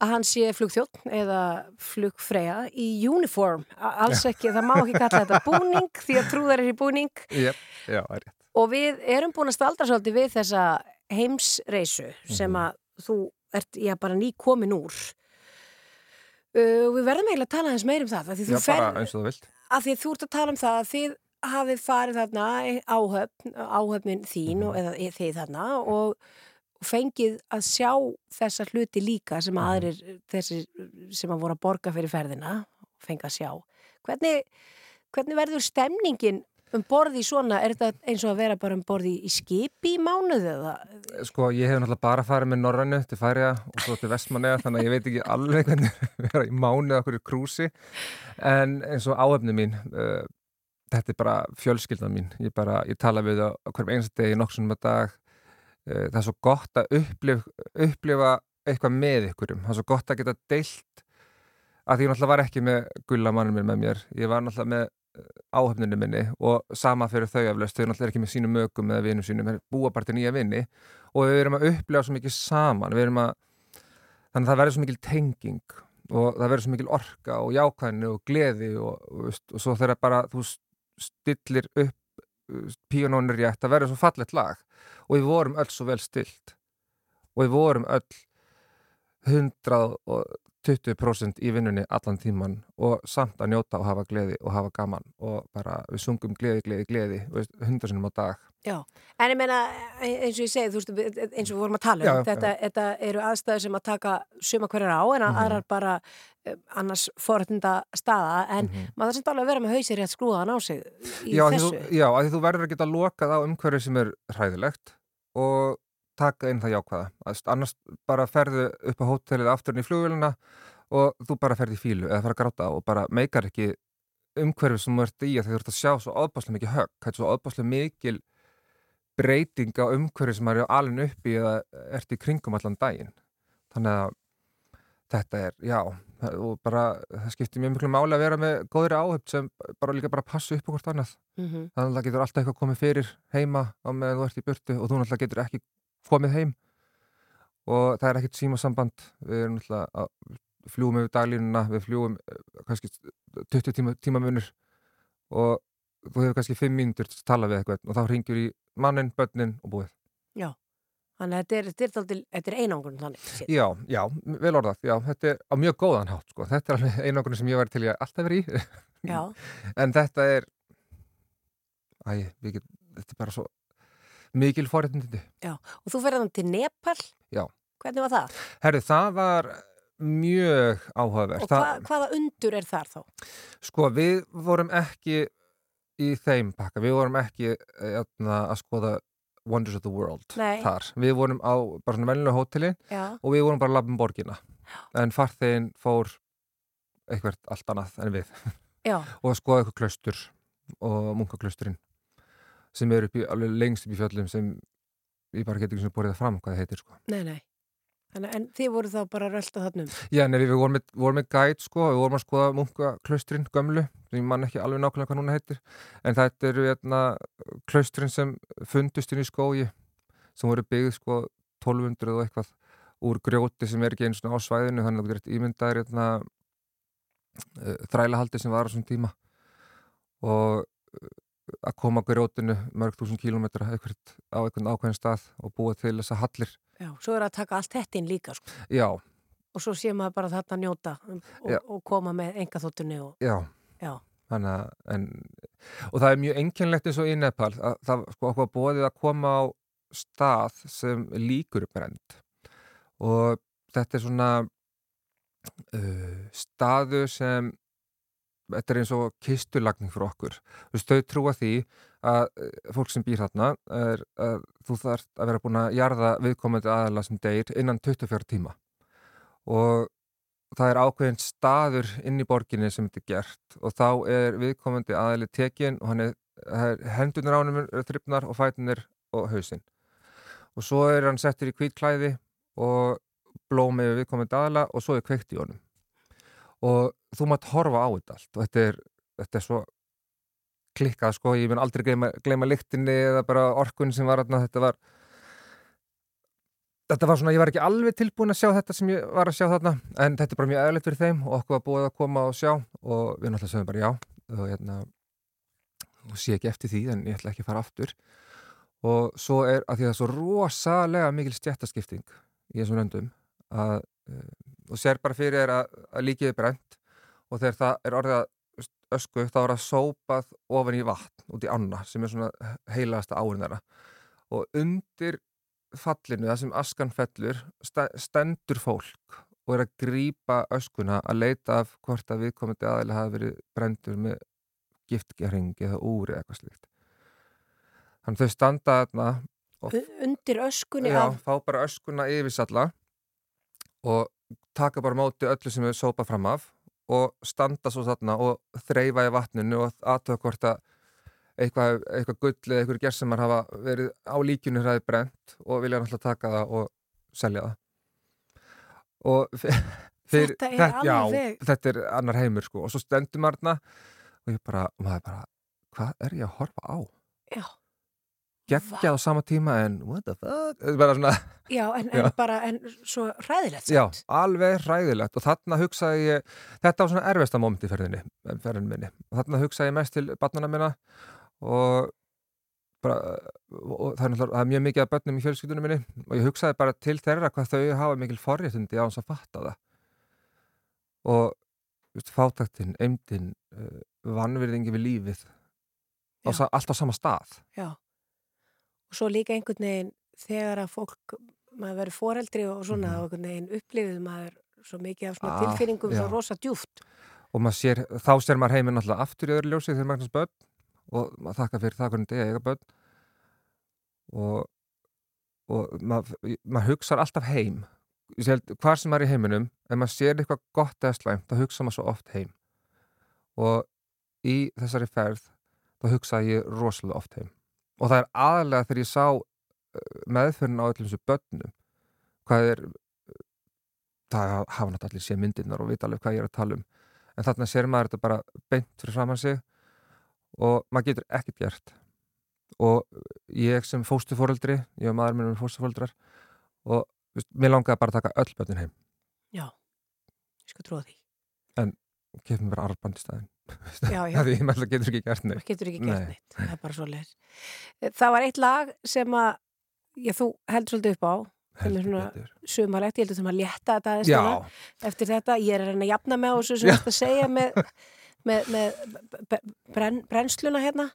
að hann sé flugþjótt eða flugfreyja í uniform, alls ekki, það má ekki kalla þetta búning því að trúðar er í búning Yep. Já, er og við erum búin að staldra svolítið við þessa heimsreisu sem að þú ert, já, bara ný komin úr. Uh, og við verðum eiginlega að tala aðeins meir um það, því Já, þú fer bara eins og þú vilt. Að því þú ert að tala um það að þið hafið farið þarna áhöfn, áhöfnin þín og, eða þið þarna og, fengið að sjá þessa hluti líka sem að aðrir þessi sem að voru að borga fyrir ferðina fengið að sjá. Hvernig, hvernig verður stemningin um borði svona, er þetta eins og að vera bara um borði í skipi í mánuðu eða? Sko, ég hef náttúrulega bara farið með Norrannu til Færiða og svo til Vestmanneja þannig að ég veit ekki alveg hvernig vera í mánu eða okkur í krúsi. En eins og áhefni mín uh, þetta er bara fjölskyldan mín. Ég bara, ég tala við á hverjum einasta degi nokksunum að dag. Uh, það er svo gott að upplif, upplifa eitthvað með ykkurum, það er svo gott að geta deilt. Að ég náttúrulega var ekki með gullamannum minn með mér, ég var náttúrulega með áhefninu minni og sama fyrir þau aflöst, þau náttúrulega ekki með sínum mögum eða vinum sínum, þeir búa bara til nýja vinni og við erum að upplega svo mikið saman við erum að, þannig að það verður svo mikil tenging og það verður svo mikil orka og jákvæðinu og gleði og, og, og svo þegar bara þú stillir upp píanónir rétt, það verður svo fallet lag og við vorum öll svo vel stilt og við vorum öll 120% í vinnunni allan tíman og samt að njóta og hafa gleði og hafa gaman og bara við sungum gleði, gleði, gleði hundarsinnum á dag. Já, en ég meina eins og ég segi, þú veist, eins og við vorum að tala um Já, þetta, þetta eru aðstæður sem að taka suma hverjar á, en Mhm. aðrar bara eh, annars forrættinda staða en maður þarf samt alveg að vera með hausir rétt skrúðan á sig í já, af því þessu. þú, já, því þú verður að geta lokað á umhverju sem er hræðilegt og taka inn það jákvæða. Annars bara ferðu upp á hótelið afturinn í flugvélina og þú bara ferði í fílu eða fara að gráta og bara meikar ekki umhverju sem þú ert í að þú ert að sjá svo óbáslega mikið högg, er svo óbáslega mikil breyting á umhverju sem maður er alveg upp í eða ert í kringum allan daginn. Þannig að þetta er, já og bara, það skiptir mjög miklu máli að vera með góðri áhöfn sem bara líka bara passa upp okkur annað. Mhm. þannig að það getur alltaf eitthvað komið fyrir heima á meðan þú ert í burtu og þú náttúrulega getur ekki komið heim. Og það er ekkert símasamband. Við erum náttúrulega að fljúum yfir daglínuna, við fljúum eh, kannski 20 tíma, tímamunur. Og þú hefur kannski 5 mínútur til að tala við eitthvað og þá ringjur í mannin, börnin og búið. Já, þannig að þetta er, er, þetta er einangun þannig. Já, já, vel orðað, já, þetta er á mjög góðan hátt, sko, þetta er alveg einangrun sem ég var til ég alltaf verið í. En þetta er æ, við get, þetta er bara svo mikil forréttindi já, og þú ferðan til Nepal Já. Hvernig var það? Herri, það var mjög áhugavert. Og hva, Það- hvaða undur er þar þá? Sko, við vorum ekki í þeim pakka, við vorum ekki jæna, að skoða Wonders of the World Nei. þar. Við vorum á bara svona vennilega hóteli Já, og við vorum bara að labba um borgina. En farþegin fór eitthvað allt annað en við já, og skoða eitthvað klaustur og munkaklausturinn sem eru alveg lengst upp í fjöllum sem ég bara getur ekki sem borðið það fram hvað það heitir sko. nei, nei. Þannig, En þið voru þá bara rölda þarna um? Já, nei, við vorum með, vorum með gæt sko, við vorum að skoða munkaklaustrin gömlu, sem ég man ekki alveg nákvæmlega hvað núna heitir, en þetta eru hérna, klaustrin sem fundust inn í skógi, sem voru byggð sko 1200 og eitthvað úr grjóti sem er ekki eins og á svæðinu, þannig að þú getur ímyndaðir hérna, uh, þrælahaldi sem var á þessum tíma. Og að koma grjótinu mörg þúsund kílómetra á einhvern ákveðin stað og búa til þessa hallir. Já, svo er að taka allt þetta inn líka sko. Já, og svo sé maður bara þarna að njóta og, Já. og koma með engaþóttunni og já. já, að, en, og það er mjög einkennlegt eins og í Nepal að það sko okkur bóðið að koma á stað sem líkur brend og þetta er svona uh, staðu sem þetta er eins og kistulagning fyrir okkur. Þú veist, þau trúa því að uh, fólk sem býr þarna er að þú þarf að vera búin að jarða viðkomandi aðala sem deyr innan 24 tíma. Og það er ákveðin staður inn í borginni sem þetta er gert og þá er viðkomandi aðali tekin og hann er, er hendunar ánum þryfnar og fætunir og hausinn. Og svo er hann settur í hvít klæði og blóm yfir viðkomandi aðla og svo er kveikt í honum og þú mátt horfa á þetta allt og þetta er, þetta er svo klikkað sko, ég mun aldrei gleyma, gleyma lyktinni eða bara orkun sem var þarna, þetta var þetta var svona, ég var ekki alveg tilbúin að sjá þetta sem ég var að sjá þarna en þetta er bara mjög eðlilegt fyrir þeim og okkur var búið að koma og sjá og við náttúrulega sögum bara já. Og hérna og sé ekki eftir því en ég ætla ekki að fara aftur. Og svo er að því að það er svo rosalega mikil stjættaskipting í þessum löndum að, og sér bara fyrir þér að, að líkið er brent og þegar það er orðið ösku þá er það sópað ofan í vatn út í anna sem er svona heilagasta árin þeirra. Og undir fallinu, það sem askan fellur stendur fólk og er að grípa öskuna að leita af hvort að viðkomandi aðeins hafi verið brendur með giftgering eða úr eða eitthvað slíkt. Þannig þau standa þarna Undir öskunni já, af, fá bara öskuna yfirsalla og taka bara móti öllu sem við sópa fram af og standa svo þarna og þreyfa í vatninu og aðtöða hvort að eitthvað, eitthvað gull eða eitthvað gersemar hafa verið á líkjunu hræði brent og vilja náttúrulega taka það og selja það. Og fyrir, Þetta er já, alveg- þetta er annar heimur sko. Og svo stendur maður þarna og ég bara, maður bara hvað er ég að horfa á? já, Gekkja á sama tíma en what the fuck? Bara svona já, en, en Já. bara, en svo hræðilegt Já, alveg hræðilegt og þarna hugsaði ég, þetta var svona erfesta moment í ferðinni, ferðin minni og þarna hugsaði ég mest til börnuna minna og bara, og það er, náttúrulega- mjög mikið af börnum í fjölskyldunum minni og ég hugsaði bara til þeirra hvað þau hafa mikil forréttindi á hans að fatta það og veist, fátæktin, eimdin uh, vannvirðingi við lífið á, Já. sa- allt á sama stað Já. Og svo líka einhvern veginn þegar að fólk, maður verið foreldri og svona, Mhm. og einhvern veginn upplifið maður svo mikið af svona Ah, tilfinningum já. svo rosa djúft. og maður sér, þá sér maður heiminn alltaf aftur í öðru ljósi þegar maður eignast börn og maður þakka fyrir það hvernig þetta er eiga börn og, og maður, maður hugsar alltaf heim hvar sem er í heiminum ef maður sér eitthvað gott eða slæmt þá hugsa maður svo oft heim og í þessari ferð þá hugsaði ég rosalega oft heim og það er aðalega þegar ég sá uh, meðferðin á öllum þessu börnum. Hvað er það hafa náttúrulega allir sé myndirnar og vita alveg hvað ég er að tala um. En þarna sér maður þetta bara beint fyrir framann sig og maður getur ekkert gert. Og ég sem fóstufóreldri ég og maður minn er fóstufóreldrar og mér langaði bara að taka öll börnin heim. Já, ég sko trúa því. kefði mér bara arband í staðin Já, já. því alltaf getur ekki gert neitt getur ekki gert neitt. Það er bara svo leir. Það var eitt lag sem að, já, þú heldur svolítið upp á, sumarlegt, ég heldur sem að létta þetta aðeins. Eftir þetta, ég er að reyna að jafna með á þessu sem Já. þetta að segja með, með, með brenn, brennsluna hérna.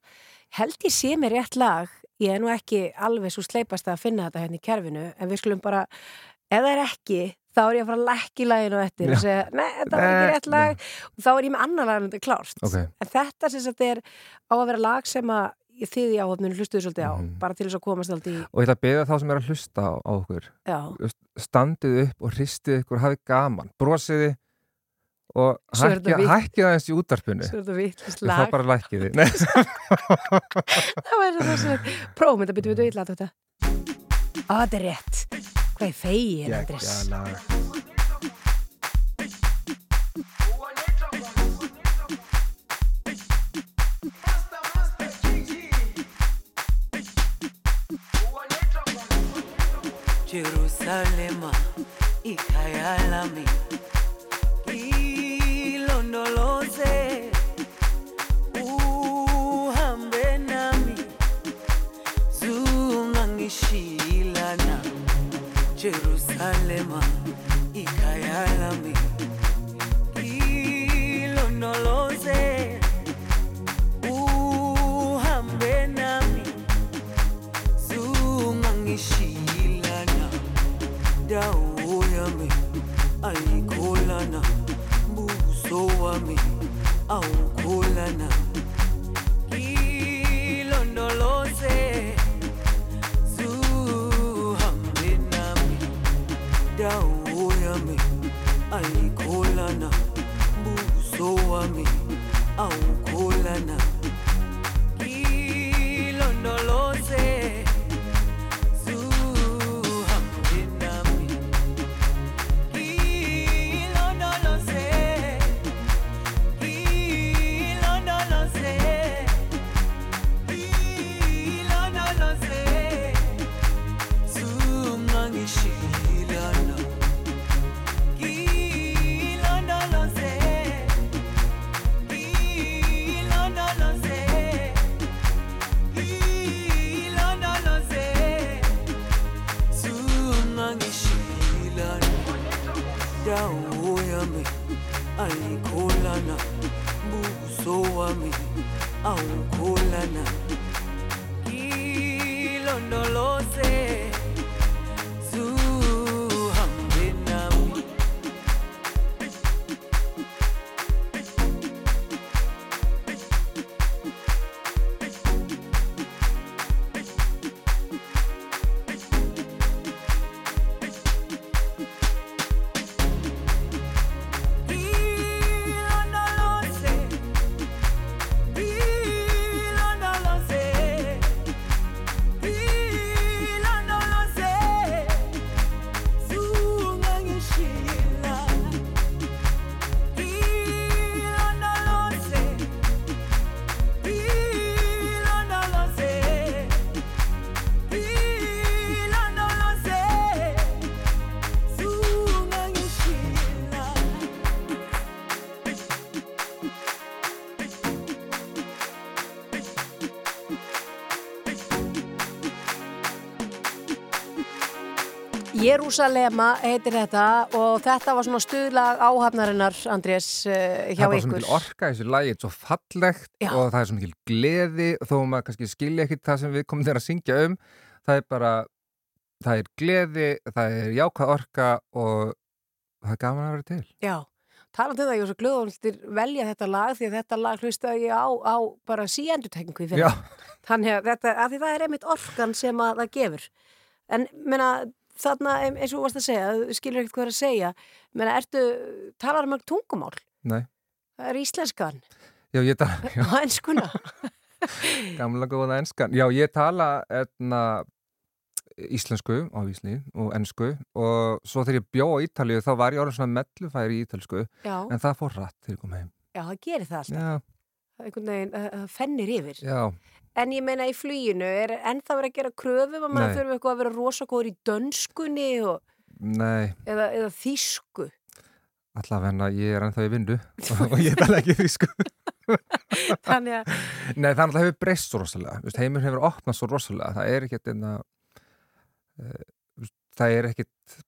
Held ég sé mér rétt lag, ég er nú ekki alveg svo sleipast að finna þetta hérna í kerfinu, en við skulum bara, það er ekki, þá er ég að fara að lækki laginu eftir og Já. segja, nei, þetta var ekki rétt lag og þá er ég með annar lag en þetta er klárt. ok En þetta sem þetta er á að vera lag sem að ég þýði áhafninu hlustuðu svolítið á, Mhm. bara til þess að komast alltaf í, og ég ætla að beða þá sem er að hlusta á, á okkur já, standið upp og hristið ykkur hafið gaman, brosiði og er hækkið aðeins í er vitlist það lag. bara lækkiði Það var þetta svo, prófum þetta, byttum við þetta. Á, þetta er. Hvað er fegin, Andris? geggjalag. Jerusalema ikhaya lami ilondoloze uhambe nami zungangishilana Jerusalema ikhaya lami ilondoloze uhambe nami. Zungangishilana dawo yami ayikholana buso wami awukholana me. Jerúsalema heitir þetta og þetta var svona stuðlag áhafnarinnar, Andrés, uh, hjá það er bara svo ykkur. mikil orka í þessu lagi, þetta er svo fallegt Já. og það er svo mikil gleði þó maður kannski skilja ekkit það sem við komum þér að syngja um það er bara, það er gleði það er jákvæð orka og það er gaman að vera til Já, talandi um það, ég var svo glöð og viltir velja þetta lag því að þetta lag hlusta ég á, á bara síendurtekningu í fyrir. Þannig að þetta, að því það er einmitt orkan sem að það gefur. En, menna, þarna, eins og þú varst að segja, skilur ekkert hvað er að segja, menna, ertu, talar mörg tungumál? nei, Það er íslenskan. Já ég tala já, og enskuna. gamla góða enskan. Já, ég tala etna, íslensku á Ísli og ensku. Og svo þegar ég bjó á Ítalíu þá var ég orðin svona mellufæri í ítalsku Já, en það fór rætt þegar ég kom heim. Já, það gerir það alltaf. Já, Það er einhvern veginn, það það fennir yfir. já, En ég meina í flýinu, er ennþá verið að gera kröfum að maður þurfi eitthvað að vera rosakóður í dönskunni og, nei. eða, eða þýsku? allavega ég er ennþá í vindu og ég tala ekki þýsku. Þannig að, Nei, það náttúrulega hefur breyst svo rosalega. Heimur hefur opnað svo rosalega. Það er ekkert einna, uh, það er ekkert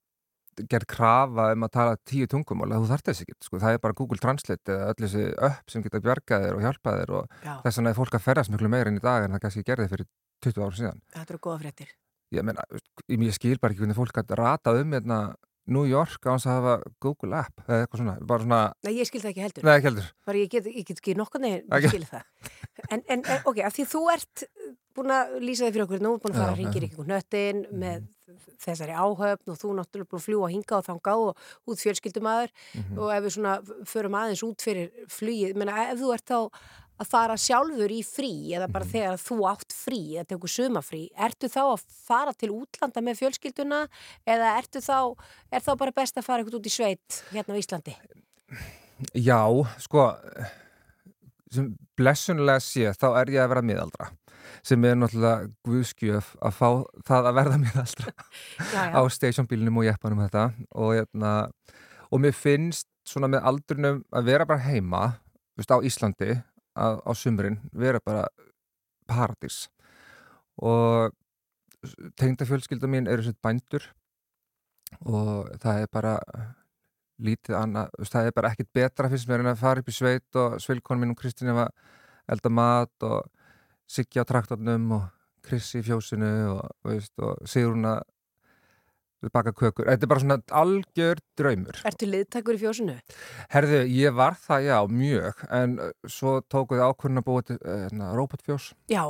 gerð krafa um að tala tíu tungumál þú þarft þess ekkert, sko. það er bara Google Translate eða öll þessi upp sem geta bjargað þér og hjálpað þér og þess vegna er fólk að ferðast miklu meira inn í dag en það kannski gerði fyrir 20 ára síðan þetta eru góða fréttir. ég meina, ég skil bara ekki hvernig fólk að ratað um hérna, New York á hans að hafa Google app eða eitthvað svona, bara svona, Nei, ég skil það ekki heldur. nei ekki heldur Bara ég get, ég get ekki Ok. skil það. En, en, en ok, af því þú ert búin að lýsa þig fyrir okkur, nú er búin að fara að ringir ykkur nöttin með þessari áhöfn og þú náttúrulega búin að fljúa hinga og þangað og út fjölskyldumæður Mhm. og ef við svona förum aðeins út fyrir flugið, menna ef þú ert þá að fara sjálfur í frí eða bara þegar þú átt frí eða tekur sumafrí, ertu þá að fara til útlanda með fjölskylduna eða ertu þá, er þá bara best að fara eitthvað út í sveit hérna á Íslandi? Já, sko sem blessunlega sé þá er ég að vera miðaldra sem er náttúrulega guðskjöf að fá það að verða miðaldra Já, á stationbílinum og jeppanum þetta. Og, hérna, og mér finnst svona með aldrinum að vera bara heima veist, á Íslandi að, á sumrin, vera bara paradís. Og tengda fjölskylda mín eru svona bændur og það er bara lítið annað, það er bara ekkit betra fyrst en að fara upp í sveit og svilkonu mín og Kristín hefa elda mat og Siggi á traktornum og Krissi í fjósinu og, veist, og Sigrun að baka kökur. Þetta er bara svona algjör draumur. Ertu liðtakur í fjósinu? Herðu, ég var það, já, mjög en uh, svo tókuði ákvörðin að búa uh, robotfjós. Já,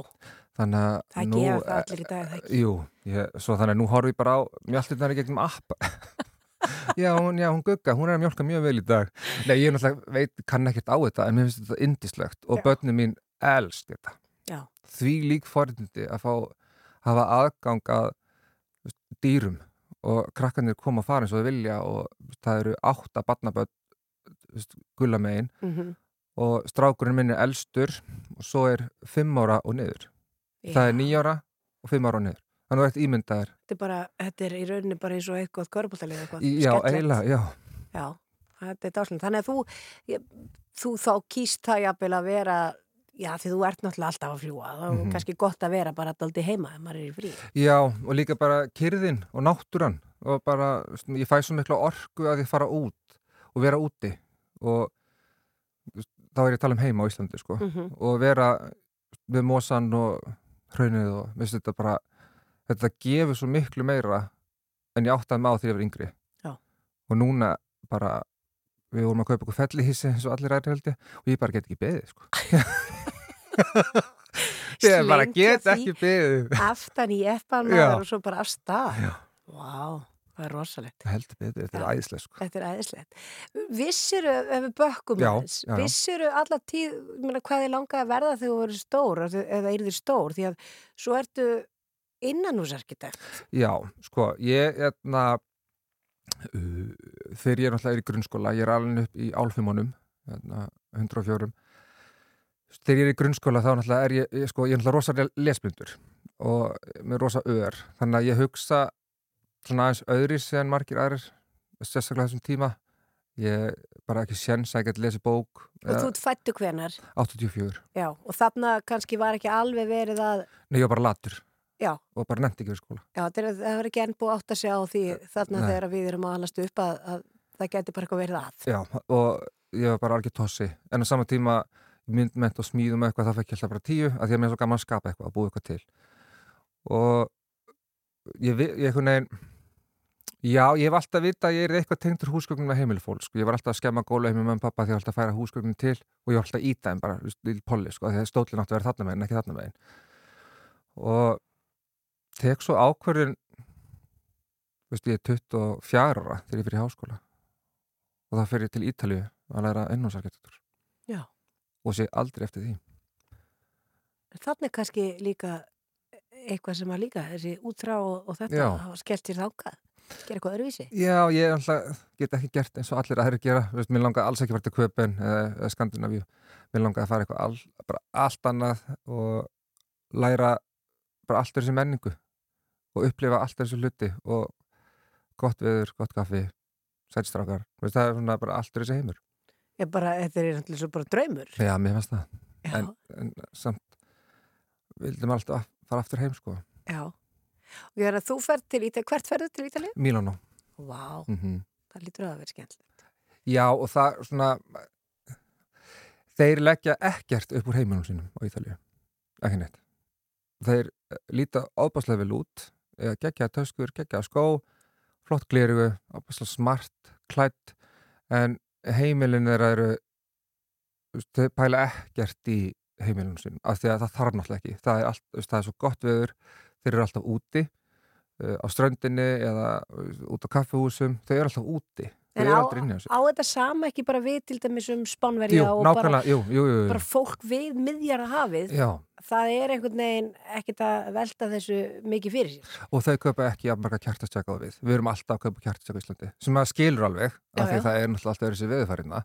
Þannig að það nú, gera það allir í dag, það ekki? Jú, ég, svo þannig að nú horfum ég bara á mjöltirnar í gegnum app já, hún, já, hún gugga, hún er að mjölka mjög vel í dag. Nei, ég náttúrulega veit, kann ekkert á þetta en mér finnst þetta indislegt og Já. börnin mín elst þetta. Já. því lík forðindi að fá hafa aðgang að dýrum og krakkarnir koma að fara eins og þau vilja og það eru átta barnaböld gulla megin Mm og strákurinn minn er elstur og svo er fimm ára og niður. Það er nýjára og fimm ára og niður þannig að ert ímyndaður Þetta er, bara, þetta er í rauninni bara eins og eitthvað körbóltalið eitthvað já, eiginlega, já Já, þetta er dáslinn. Þannig að þú, ég, þú þá kýst það jafnvel að vera, já því þú ert náttúrulega alltaf að fljúa. Það er Mhm. kannski gott að vera bara daldi heima ef maður er í frí. Já, og líka bara kyrðin og náttúran og bara, ég fæ svo mikla orku að ég fara út og vera úti og þá er ég að tala um heima á Íslandi sko Mhm. og vera við mosan og hraunið og þetta gefur svo miklu meira en ég áttaði með á því að var yngri Já. og núna bara við vorum að kaupa okkur fellihísi eins og allir ræðir held ég og ég bara get ekki beðið sko ég bara get ekki beðið aftan í eppan Já. og svo bara af stað. Vá, það er rosalegt heldur beðið, þetta er Já. æðislega sko Þetta er æðislegt. Vissiru, ef við bökkum Já, aðeins, já, já. vissiru alla tíð, hvað þið langaði að verða þegar þú verður stór, eða- eða yrðir stór, því að svo ertu innanúsarkitekt. Já, sko, ég etna, uh, þegar ég er náttúrulega er í grunnskóla, ég er alveg upp í álfimunum, hérna, 104 þegar ég er í grunnskóla þá náttúrulega er ég, ég sko, ég er náttúrulega rosa lesblindur og með rosa ör. Þannig að ég hugsa svona aðeins öðris en margir aðrir sérstaklega þessum tíma. Ég bara ekki séns að ég geti lesið bók Og þú ert fættu hvenar, 84, já, og þarna kannski var ekki alveg verið að, nei ég var bara latur já, og bara nefndi ekki við skóla. Já, það er- það var ekki enn búið átt að segja á því þarna Nei. þegar við erum að alast upp að, að það geti bara eitthvað verið að. Já, og ég var bara algjör tossi. En á sama tíma myndment og smíðum eitthvað þá fekk ég alltaf bara tíu að því að mér er svo gaman að skapa eitthvað, að búa eitthvað til. Og ég, einhvern veginn já, ég hef alltaf vita að ég er eitthvað tengdur húsgögnum með heimilfólk, sko, ég var alltaf að skemma góla heim með pappa því að ég var alltaf að og tek svo ákvörðin þú veist, ég er 24 ára þegar ég fyrir háskóla. Og það fyrir til Ítalíu að læra ennúsarkitektur Já. og sé aldrei eftir því. Þannig kannski líka eitthvað sem að líka, þessi útrá og, og þetta hafa skellt sér þákað, gera eitthvað öðruvísi. Já, ég alltaf get ekki gert eins og allir aðrir gera. Veist, mér langaði alls ekki að fara til Köpen eða, Skandinavíu. Mér langaði að fara eitthvað all, bara allt annað og læra bara allt þessi menningu og upplifa allt þessi hluti og gott veður, gott kaffi sælstrákar, það er svona bara allt þessi heimur. Ég bara, þetta er náttúrulega svo bara draumur. Já, mér fannst það, en, en samt vildum alltaf af- fara aftur heim sko. Já. Og ég er að þú ferð til Ítalið, hvert ferðu til Ítalið? Milano Vá, mm það lítur að vera skemmtilegt. Já, og það svona þeir leggja ekkert upp úr heiminum sínum á Ítalíu, ekki neitt. Þeir eh, líta ábáslega vel út geggja töskur, geggja skó flott ábáslega smart klætt, en heimilin þeirra eru þau pæla ekkert í heimilinu sínum, af því að það þarf náttúrulega ekki. Það er, allt, það er svo gott veður þeir eru alltaf úti uh, á ströndinni eða út á kaffehúsum þau eru alltaf úti, En á, á þetta sama ekki bara við til dæmis um Spánverja og bara, jú, jú, jú, bara fólk við miðjara hafið, Já, það er einhvern veginn ekkert að velta þessu mikið fyrir sér. og þau kaupa ekki að marga kjartastjaka á við. Við erum alltaf að kaupa kjartastjaka í Íslandi, sem maður skilur alveg, af því já. það er náttúrulega alltaf þessi veðurfærinna,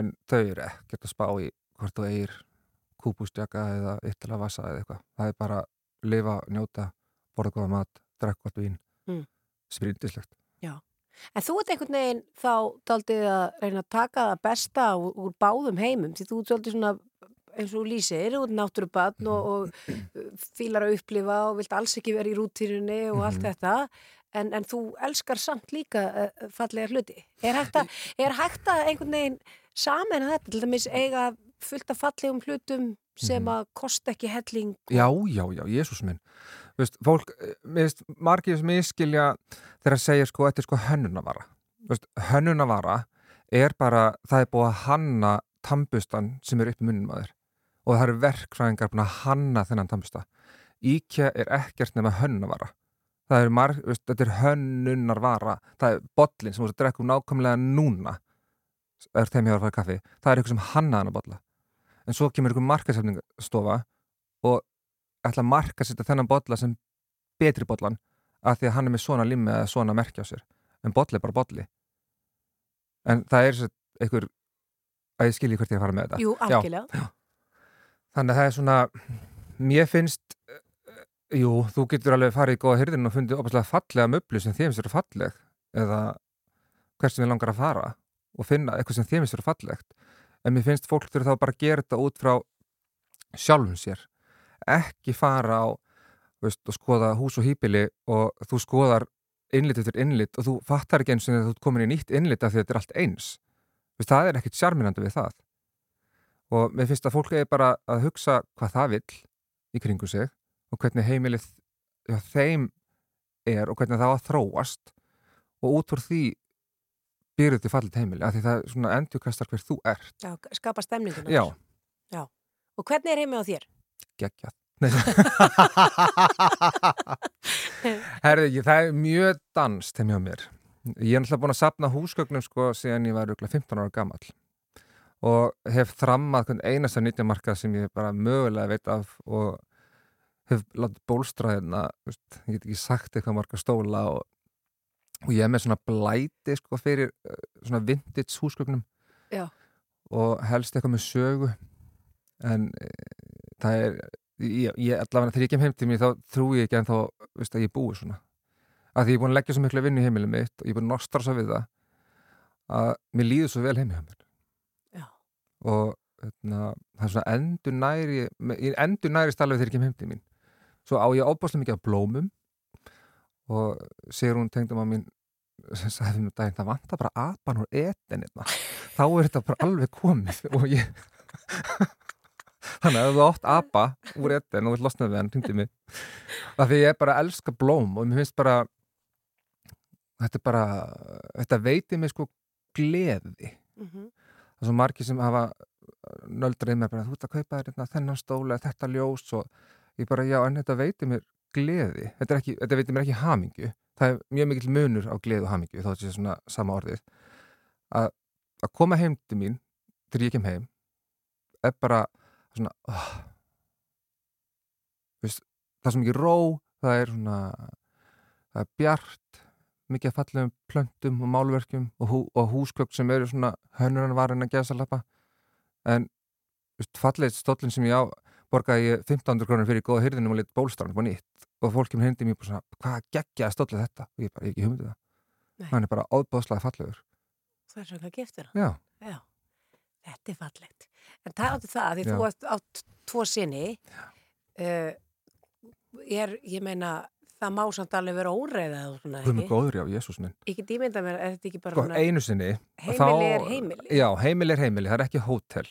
en þau eru ekkert að spá í hvort þú eigir kúbústjaka eða yttilega vasa eða eitthvað. Það er bara lifa, njóta, borða góða mat, drekka gott vín, Mm. En þú ert einhvern veginn þá daldið að reyna að taka það besta úr, báðum heimum því þú ert svolítið svona eins og lýsir út náttúrubann og, og uh, fílar að upplifa og vilt alls ekki vera í rútýrunni og allt Mhm. þetta en, en þú elskar samt líka uh, fallega hluti. Er hægt, að, er hægt að einhvern veginn saman þetta til dæmis eiga fullt af fallegum hlutum sem Mhm. að kosta ekki helling Já, já, já, Jésús minn. Veist, fólk, eh, veist, margir sem miskilja þegar að segja sko, þetta er sko hönnunavara. Veist, hönnunavara er bara, það er búið að hanna tambustan sem er upp í munnum að þér og það eru verkfræðingar búin að hanna þennan tambusta. Íkja er ekkert nema hönnunavara. Það er marg, veist, þetta er hönnunarvara. Það er bollin sem þú ert að drekka um nákvæmlega núna er þeim hjá að fara kaffi. Það er eitthvað sem hannaði hann að bolla. En svo kemur einhver markasefningastofa og ætla að marka setja þennan bolla sem betri bollan af því að hann er með svona limmi eða svona merkja á sér. En bolli er bara bolli. En það er einhver að ég skilji hvert ég er að fara með þetta. Jú, Já, algjörlega. þannig að það er svona mér finnst jú, þú getur alveg farið í góða hyrðin og fundið opaslega fallega möblu sem finnst eru falleg eða hvert sem við langar að fara og finna eitthvað sem finnst eru fallegt. En mér finnst fólk þurfa þá bara að gera þetta út frá sjálfum sér ekki fara á veist, og skoða hús og hýpili og þú skoðar innlit eftir innlit og þú fattar ekki eins og þú ert komin í nýtt innlit af því þetta er allt eins. Veist, það er ekkit sjarminandi við það. Og mér finnst að fólk er bara að hugsa hvað það vill í kringu sig og hvernig heimilið já, þeim er og hvernig það að þróast. Og út úr því byrjuð til fallit heimili, af því það er svona endurkastar hver þú ert, Já, skapa stemninguna. já, Og hvernig er heimi á þér? Geggjað Herði, ég, það er mjög danst heim hjá mér. Ég er náttúrulega búin að sapna húsgögnum sko síðan ég var örugglega 15 ára gamall og hef þrammað einasta nýttjamarkað sem ég bara mögulega veit af og hef látið bólstraðina, veist, ég get ekki sagt eitthvað marga stóla og, og ég er með svona blæti sko fyrir eh, svona vintage húsgögnum Já. og helst eitthvað með sögu en e, það er ég, ég allavega þegar ég kem heim til mér þá trú ég ekki en þá veist, að ég búi svona. Að því ég er búin að leggja svo miklu vinnu í heimilið mitt og ég er búin að nostra svo við það að mér líður svo vel heimi hjá mér. Já. og hérna, það er svona endur næri ég endur næri stalveg þegar ég kem heim til mín. Svo á ég óbáslega mikið af blómum og segir hún tengdum að mín sem sagði mér daginn, það vantar bara apan úr etin þá er þetta bara alveg komið og ég þannig að ef þú átt apa úr etin og vill losna við hann, hringdi mig. Af því ég bara elska blóm og mér finnst bara þetta er bara þetta veitir mig sko gleði. Mm -hmm. það er svo margir sem hafa nöldrað mér bara, þú ert að kaupa þér hérna, þennan stóla, þetta ljós og ég bara, já, en þetta veitir mér gleði. Þetta, ekki, þetta veitir mér ekki hamingju. Það er mjög mikill munur á gleði og hamingju þá er þetta svona sama orðið. Að, að koma heim til mín þegar ég kem heim er bara svona oh, veist, það er svo mikið ró það er svona það er bjart mikið að fallegum plöntum og málverkjum og, hú, og húsgögn sem eru svona hönnurinn að geða salapa en fallegið stóllin sem ég á borgaði ég 1500 krónir fyrir góða hyrðinum og lit bólstrand på nýtt og fólki mér hindi mér bara svona, hvað geggjaði stóllið þetta? Og ég bara, ég ekki humdið Nei. það. Hann er bara óbóðslega fallegur. Það er svona giftur. já, Já, þetta er fallegt. En það áttu það, því Já. þú átt, átt tvo sinni, uh, er, ég meina, það má samt alveg vera óreiða og svona, Guð mig ekki? góður, já, Jésús minn Ekki dýmynda mér, er þetta ekki bara sko, svona, einu sinni heimili er heimili? já, heimili er heimili, það er ekki hótel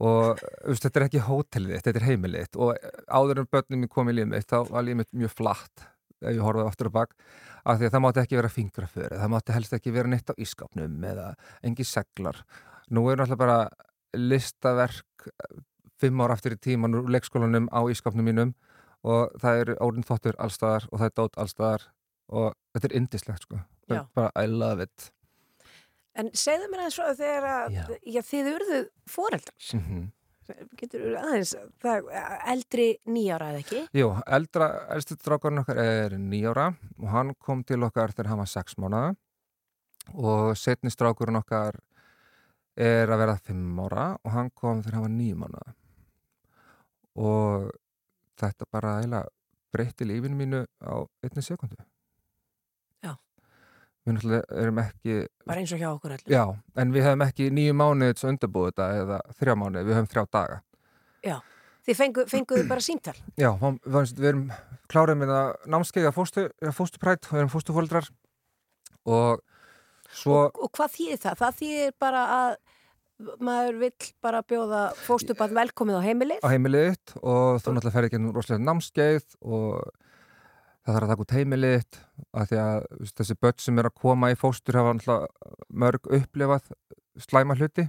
og veist, þetta er ekki hótelið þetta er heimilið og áður en börnum mín kom í lífið mitt þá var lífið mitt mjög flatt ef ég horfaði aftur og bak af því að það mátti ekki vera fingraföri, það mátti helst ekki vera neitt á ískapnum eða engi seglar nú er náttúrulega bara listaverk fimm ár aftur í tíman úr leikskólanum á ískapnum mínum og það eru órin þóttur allstaðar og það er dót allstaðar og þetta er indislegt sko Já. bara I love it En segðu mér aðeins svo þegar að, Já. já, þið urðu foreldrar, mm getur aðeins, það er eldri nýjára eða ekki? Jú, eldra, elstu strákurinn okkar er nýjára og hann kom til okkar þegar hann var sex mánuða og setni strákurinn okkar er að vera fimm ára og hann kom þegar hann var níu mánuða og þetta bara eiginlega breytti lífinu mínu á einni sekundu. Já. Við náttúrulega erum ekki, Bara eins og hjá okkur öllum. já, en við hefum ekki til að undirbúið þetta eða þrjá mánuðið, við höfum þrjá daga. Þið fengu, fenguðu bara síntal. Já, við, erum klárið með það námskeiða fóstu, fóstuprætt, við erum fóstufóldrar og svo, Og, og hvað þýðir það? Það þýðir bara að maður vill bara bjóða fóstubann velkomið á heimilið. á heimilið og þú náttúrulega ferði ekki rosalega námskeið og það þarf að taka út heimilið af því að þessi börn sem er að koma í fóstur hafa náttúrulega mörg upplifað slæma hluti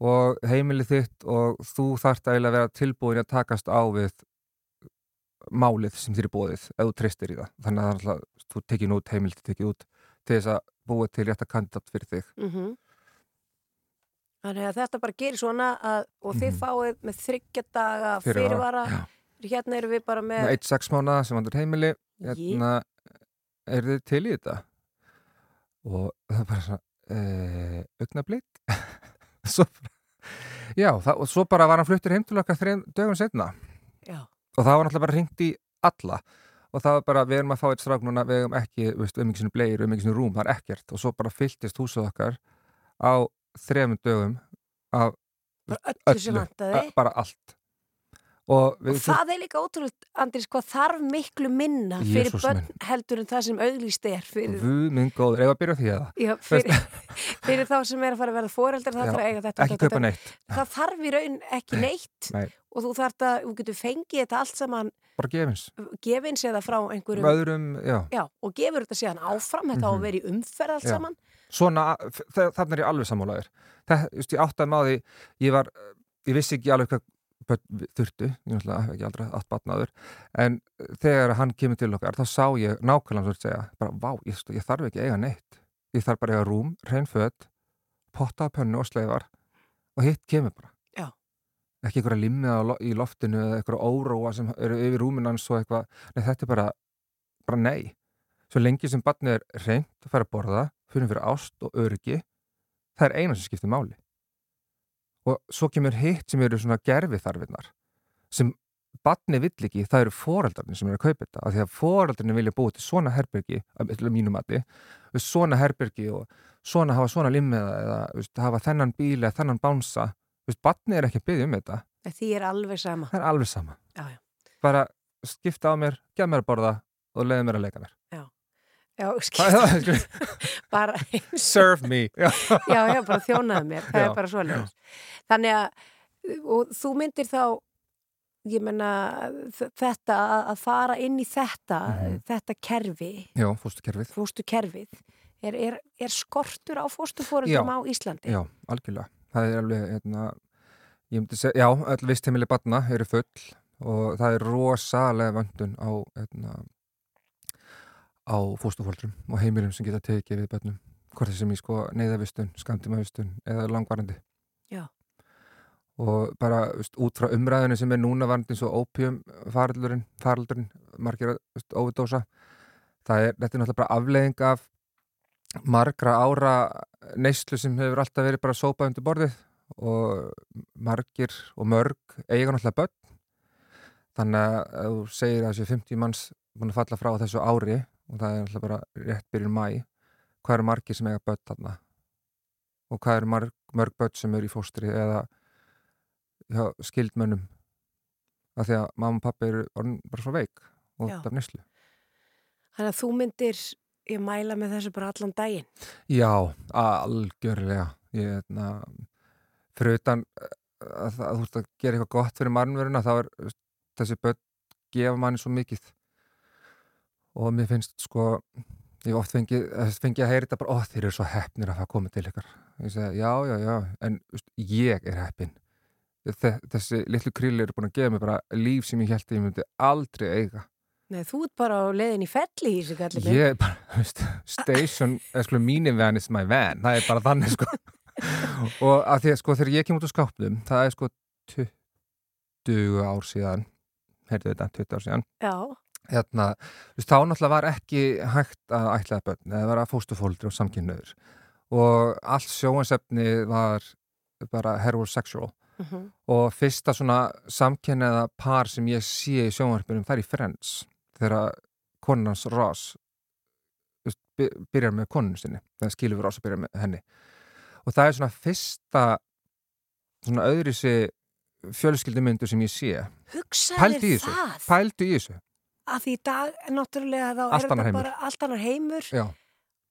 og heimilið þitt og þú þarft eiginlega að vera tilbúin að takast á við málið sem þér er bóðið ef þú treystir í það þannig að það þú tekið út heimilið tekið út til þess að búa til rétta kandidat fyrir þig. Mm Þannig að þetta bara gerir svona að, og þið Mhm. fáið með þryggja daga Fyrirvara, já. Hérna erum við bara með... eitt sex mánuða sem vandur heimili. Hérna, er þið til í þetta? Og það er bara svona e, augnablík svo bara já, það, og svo bara var hann fluttur heim til okkar þreim dögum setna Já. og það var náttúrulega bara hringt í alla og það var bara, við erum að fá eitt strák núna við erum ekki, veist, um ekki sinni bleir, um ekki sinni rúm það er ekkert. Og svo bara fylltist húsið okkar á þremum dögum af öllu bara allt og Og það er líka ótrúlega, Andris, hvað þarf miklu minna fyrir Jesús börn minn. heldur en það sem auglýst er fyrir, Guð minn góður, ef að byrja því eða já, fyrir, fyrir þá sem er að fara að verða foreldrar, það Já, þarf að eiga þetta. ekki kaupa neitt, Það þarf í raun ekki neitt nei, og þú þarf að, þú getur fengið þetta allt saman bara gefins gefins eða frá einhverjum, öðrum, já, já, og gefur þetta síðan áfram, þetta á að vera í umferð allt Mhm. Já. saman. svona þa- þarna er ég alveg sammálaður það, ég áttaði maður því ég var, ég vissi ekki alveg hvað þurftu, ég náttúrulega hef ekki aldrei allt batnaður, en þegar hann kemur til okkar, þá sá ég nákvæmlega svo að segja, bara, vá, ég, ég þarf ekki eiga neitt, ég þarf bara eiga rúm reyn föt, potta pönnu og sleifar og hitt kemur bara. Já. ekki einhverja limmið á lo- í loftinu eða einhverja óróa sem eru yfir rúminans og eitthvað, nei þetta er bara bara nei, svo lengi sem barnið er reynd að fara að borða fyrir fyrir ást og öryggi það er eina sem skiptir máli og svo kemur hitt sem eru svona gerfi þarfinnar sem barnið vill ekki, það eru foreldrarnir sem eru að kaupa þetta, af því að foreldrarnir vilja búið til svona herbergi, að mínum mati svona herbergi og svona hafa svona limmiða eða veist, hafa þennan bíl eða þennan bánsa veist, barnið er ekki að byggja um þetta. Því er alveg sama. er alveg sama. Já, já. bara skipta á mér, gef mér að borða og leiði mér að leika mér. Já, Bara eins serve me já. já, já, bara þjónaði mér, það Já, er bara svoleiðis. Þannig að, og þú myndir þá, ég menna, þetta, að- fara inn í þetta, Mhm. þetta kerfi, já, fóstukerfið fóstukerfið, er, er, er skortur á fóstufórundum Já. á Íslandi? Já, algjörlega. Það er alveg, hérna, ég myndi segja, já, öll vistheimili batna eru full og það er rosalega vöndun á, hérna, á fóstufóldrum og heimilum sem geta tekið við bönnum. Hvort sem í sko neyðavistun, skamtímavistun eða langvarandi. Já. Og bara veist, út frá umræðinu sem er núna varandi eins og opium faraldurinn, faraldurinn, margir. Það er, þetta er náttúrulega bara afleiðing af margra ára neyslu sem hefur alltaf verið bara sópað undir borðið og margir og mörg eiga náttúrulega börn þannig að þú segir að þessu 50 manns búin að falla frá þessu ári og það er náttúrulega bara rétt byrjun mæ hvað eru margir sem eiga börn þarna? Og hvað eru marg, mörg börn sem eru í fóstri eða hjá skildmönnum af því að mamma og pappi eru bara svo veik og Já. út af neyslu. Þannig að þú myndir, ég mæla með þessu bara allan daginn. Já, algjörlega. Ég, hérna, fyrir utan að, að þú ert að gera eitthvað gott fyrir mannveruna þá er veist, þessi börn gefa manni svo mikið og mér finnst sko ég hef oft fengið, eh, fengið að heyra þetta bara, ó þeir eru svo heppnir að það komið til ykkar. Ég segi, já, já, já, en veist, ég er heppin Þe- þessi litlu krilli eru búin að gefa mér bara líf sem ég held að ég myndi aldrei eiga. Nei, þú ert bara á leiðin í felli í þessu kallið minn. Ég er bara, veist, station, sko minivan is my van, það er bara þannig sko. og að því að sko þegar ég kem út á skápnum, það er sko 20 ár síðan, heyrðu þetta, 20 ár síðan, Já, hérna, þú veist, þá náttúrulega var ekki hægt að ætlaða börn, eða vera fóstufóldri og samkynnaður og allt sjóansefni var bara heterosexual. Mhm, og fyrsta svona samkynnaða par sem ég sé í sjónvarpinum það er í Friends þegar konans Ross byrjar með konun sinni þegar skilur Ross að byrja með henni. Og það er svona fyrsta svona öðri sig fjölskyldumyndu sem ég sé. Hugsaðir pældu það. Pældu í þessu að því í dag náttúrulega þá Allt er þetta bara allt annar heimur já,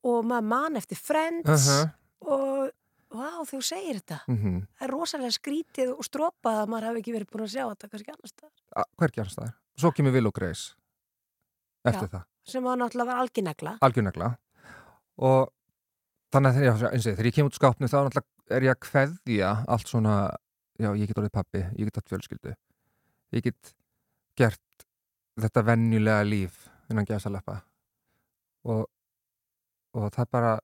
og maður mann eftir friends uh -huh. og vá, þú segir þetta. Mm það er rosalega skrítið og strópað að maður hafi ekki verið búin að sjá þetta kannski annars staðar. Hver gerst það? Er svo kemur Will og Grace eftir Já. það. sem var náttúrulega algjörnegla algjörnegla. Og þannig að þegar ég, eins og þegar ég kem út skápnu þá náttúrulega er ég að kveðja allt svona, já ég get orðið pappi ég get átt fjölskyldu. Ég get gert þetta venjulega líf innan gæsaleppa og, og það bara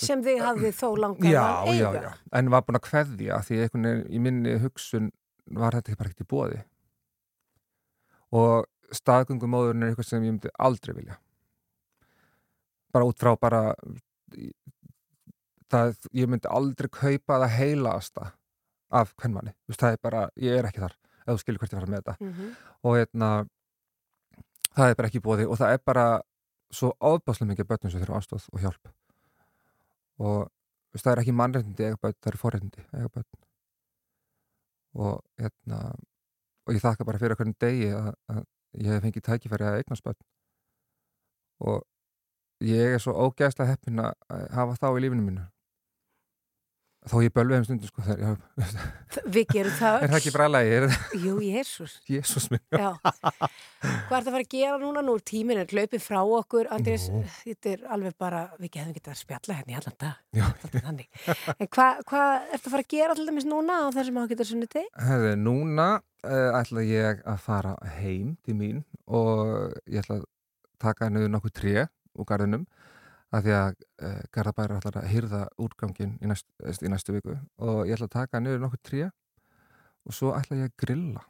sem þið hafði þó langað já, að já, eiga. já, en var búin að kveðja því einhvern veginn í minni hugsun var þetta ekki bara ekkert í bóði og staðgöngumóðurinn er eitthvað sem ég myndi aldrei vilja. Bara út frá bara það, ég myndi aldrei kaupa það heilaasta af hvernmanni, það er bara, ég er ekki þar ef þú skilur hvert ég fara með þetta. Mhm. og hérna það er bara ekki bóði og það er bara svo ofbáslega mikið börnum sem þurfa aðstóð og hjálp. Og veist, það er ekki mannreitindi eiga börn, það eru forreitindi eiga börn. Og hérna og ég þakka bara fyrir hvernig degi að, að ég hef fengið tækifæri að eignast börn. Og ég er svo ógæðslega heppin að að hafa þá í lífinu mínu þó ég bölvi þeim stundum sko þegar ég Þ- Við gerum það er það ekki er það Jú, Jésús Jésús minn Já. Hvað er það að fara að gera núna? Nú er tíminn er hlaupið frá okkur Andrés, þetta er alveg bara við getum getað að spjalla hérna í allan dag. En hvað hva, ertu að fara að gera til dæmis núna á þessum ágættur sunni deg? Herði, núna uh, ætla ég að fara heim til mín og ég ætla að taka niður nokkuð tré úr garðinum af því að uh, garðabæri ætla að hyrða úrgangin í, næst, í næstu viku og ég ætla að taka niður nokkuð tré og svo ætla ég að grilla.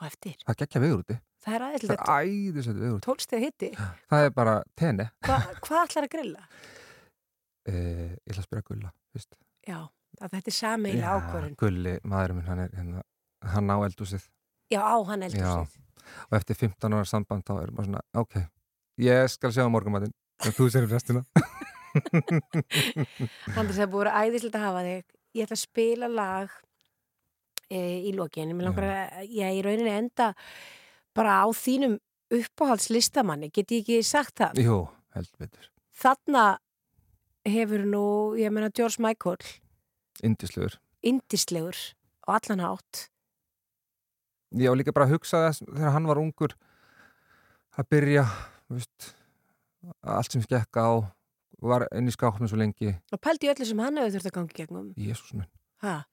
Og eftir, það gekkja vegur úti, það er er æðislega vegur úti. Tólsteg hitti það er bara tenni Hva, Hvað ætlar að grilla? uh, ég ætla að spyrja Gulla fyrst. Já, að þetta er sameila ákvörun Gulli, maðurinn minn, hann er hérna, hann á eldúsið Já, á hann eldur Já. og eftir 15 ára samband þá er maður svona, ok, ég skal sjá morgumatinn og þú sér um restina. Andrés, það er búið að vera æðislega að hafa þig. Ég ætla að spila lag e, í að ég í rauninni enda bara á þínum uppáhaldslistamanni Get ég ekki sagt það? Jú, held betur, Þarna hefur nú, ég meina George Michael. Indislegur indislegur og allan átt ég á líka bara að hugsa þess þegar hann var ungur að byrja veist, allt sem skekk á var inn í skápnum svo lengi og pældi öllu sem hann hefur þurft að gangi gegnum Jésús minn ha,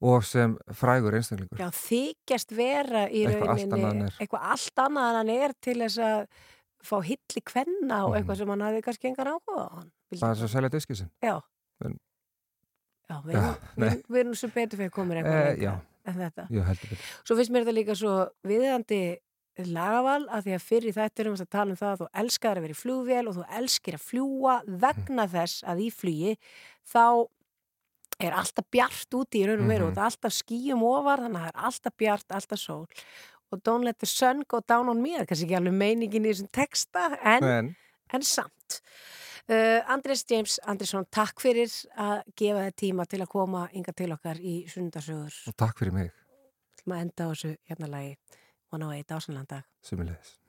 og sem frægur einstaklingur Já, þykjast vera í Eitthvað rauninni er. eitthvað allt annað en hann er til þess að fá hilli kvenna og Mhm. eitthvað sem hann hafði kannski engan áhuga á hann Vildi- bara þess að selja diskið sinn Já En- Já, við Já, nei. við, við erum svo betur fyrir komin eitthvað Eh, lengra já. en þetta. Betur Svo finnst mér þetta líka svo viðandi lagaval að því að fyrir þetta erum við að tala um það að þú elskar að vera í flugvél og þú elskir að fljúa vegna þess að í flugi þá er alltaf bjart úti í raun og veru Mhm. og það er alltaf skýjum ofar þannig að það er alltaf bjart, alltaf sól og don't let the sun go down on me það er kannski ekki alveg meiningin í þessum texta en en, en samt. Uh, Andrés James Andrisson, takk fyrir að gefa þið tíma til að koma inga til okkar í sundarsögur. og takk fyrir mig Þú maður enda á þessu hérna lagi One Away, dásanlega dag. Sumulegis.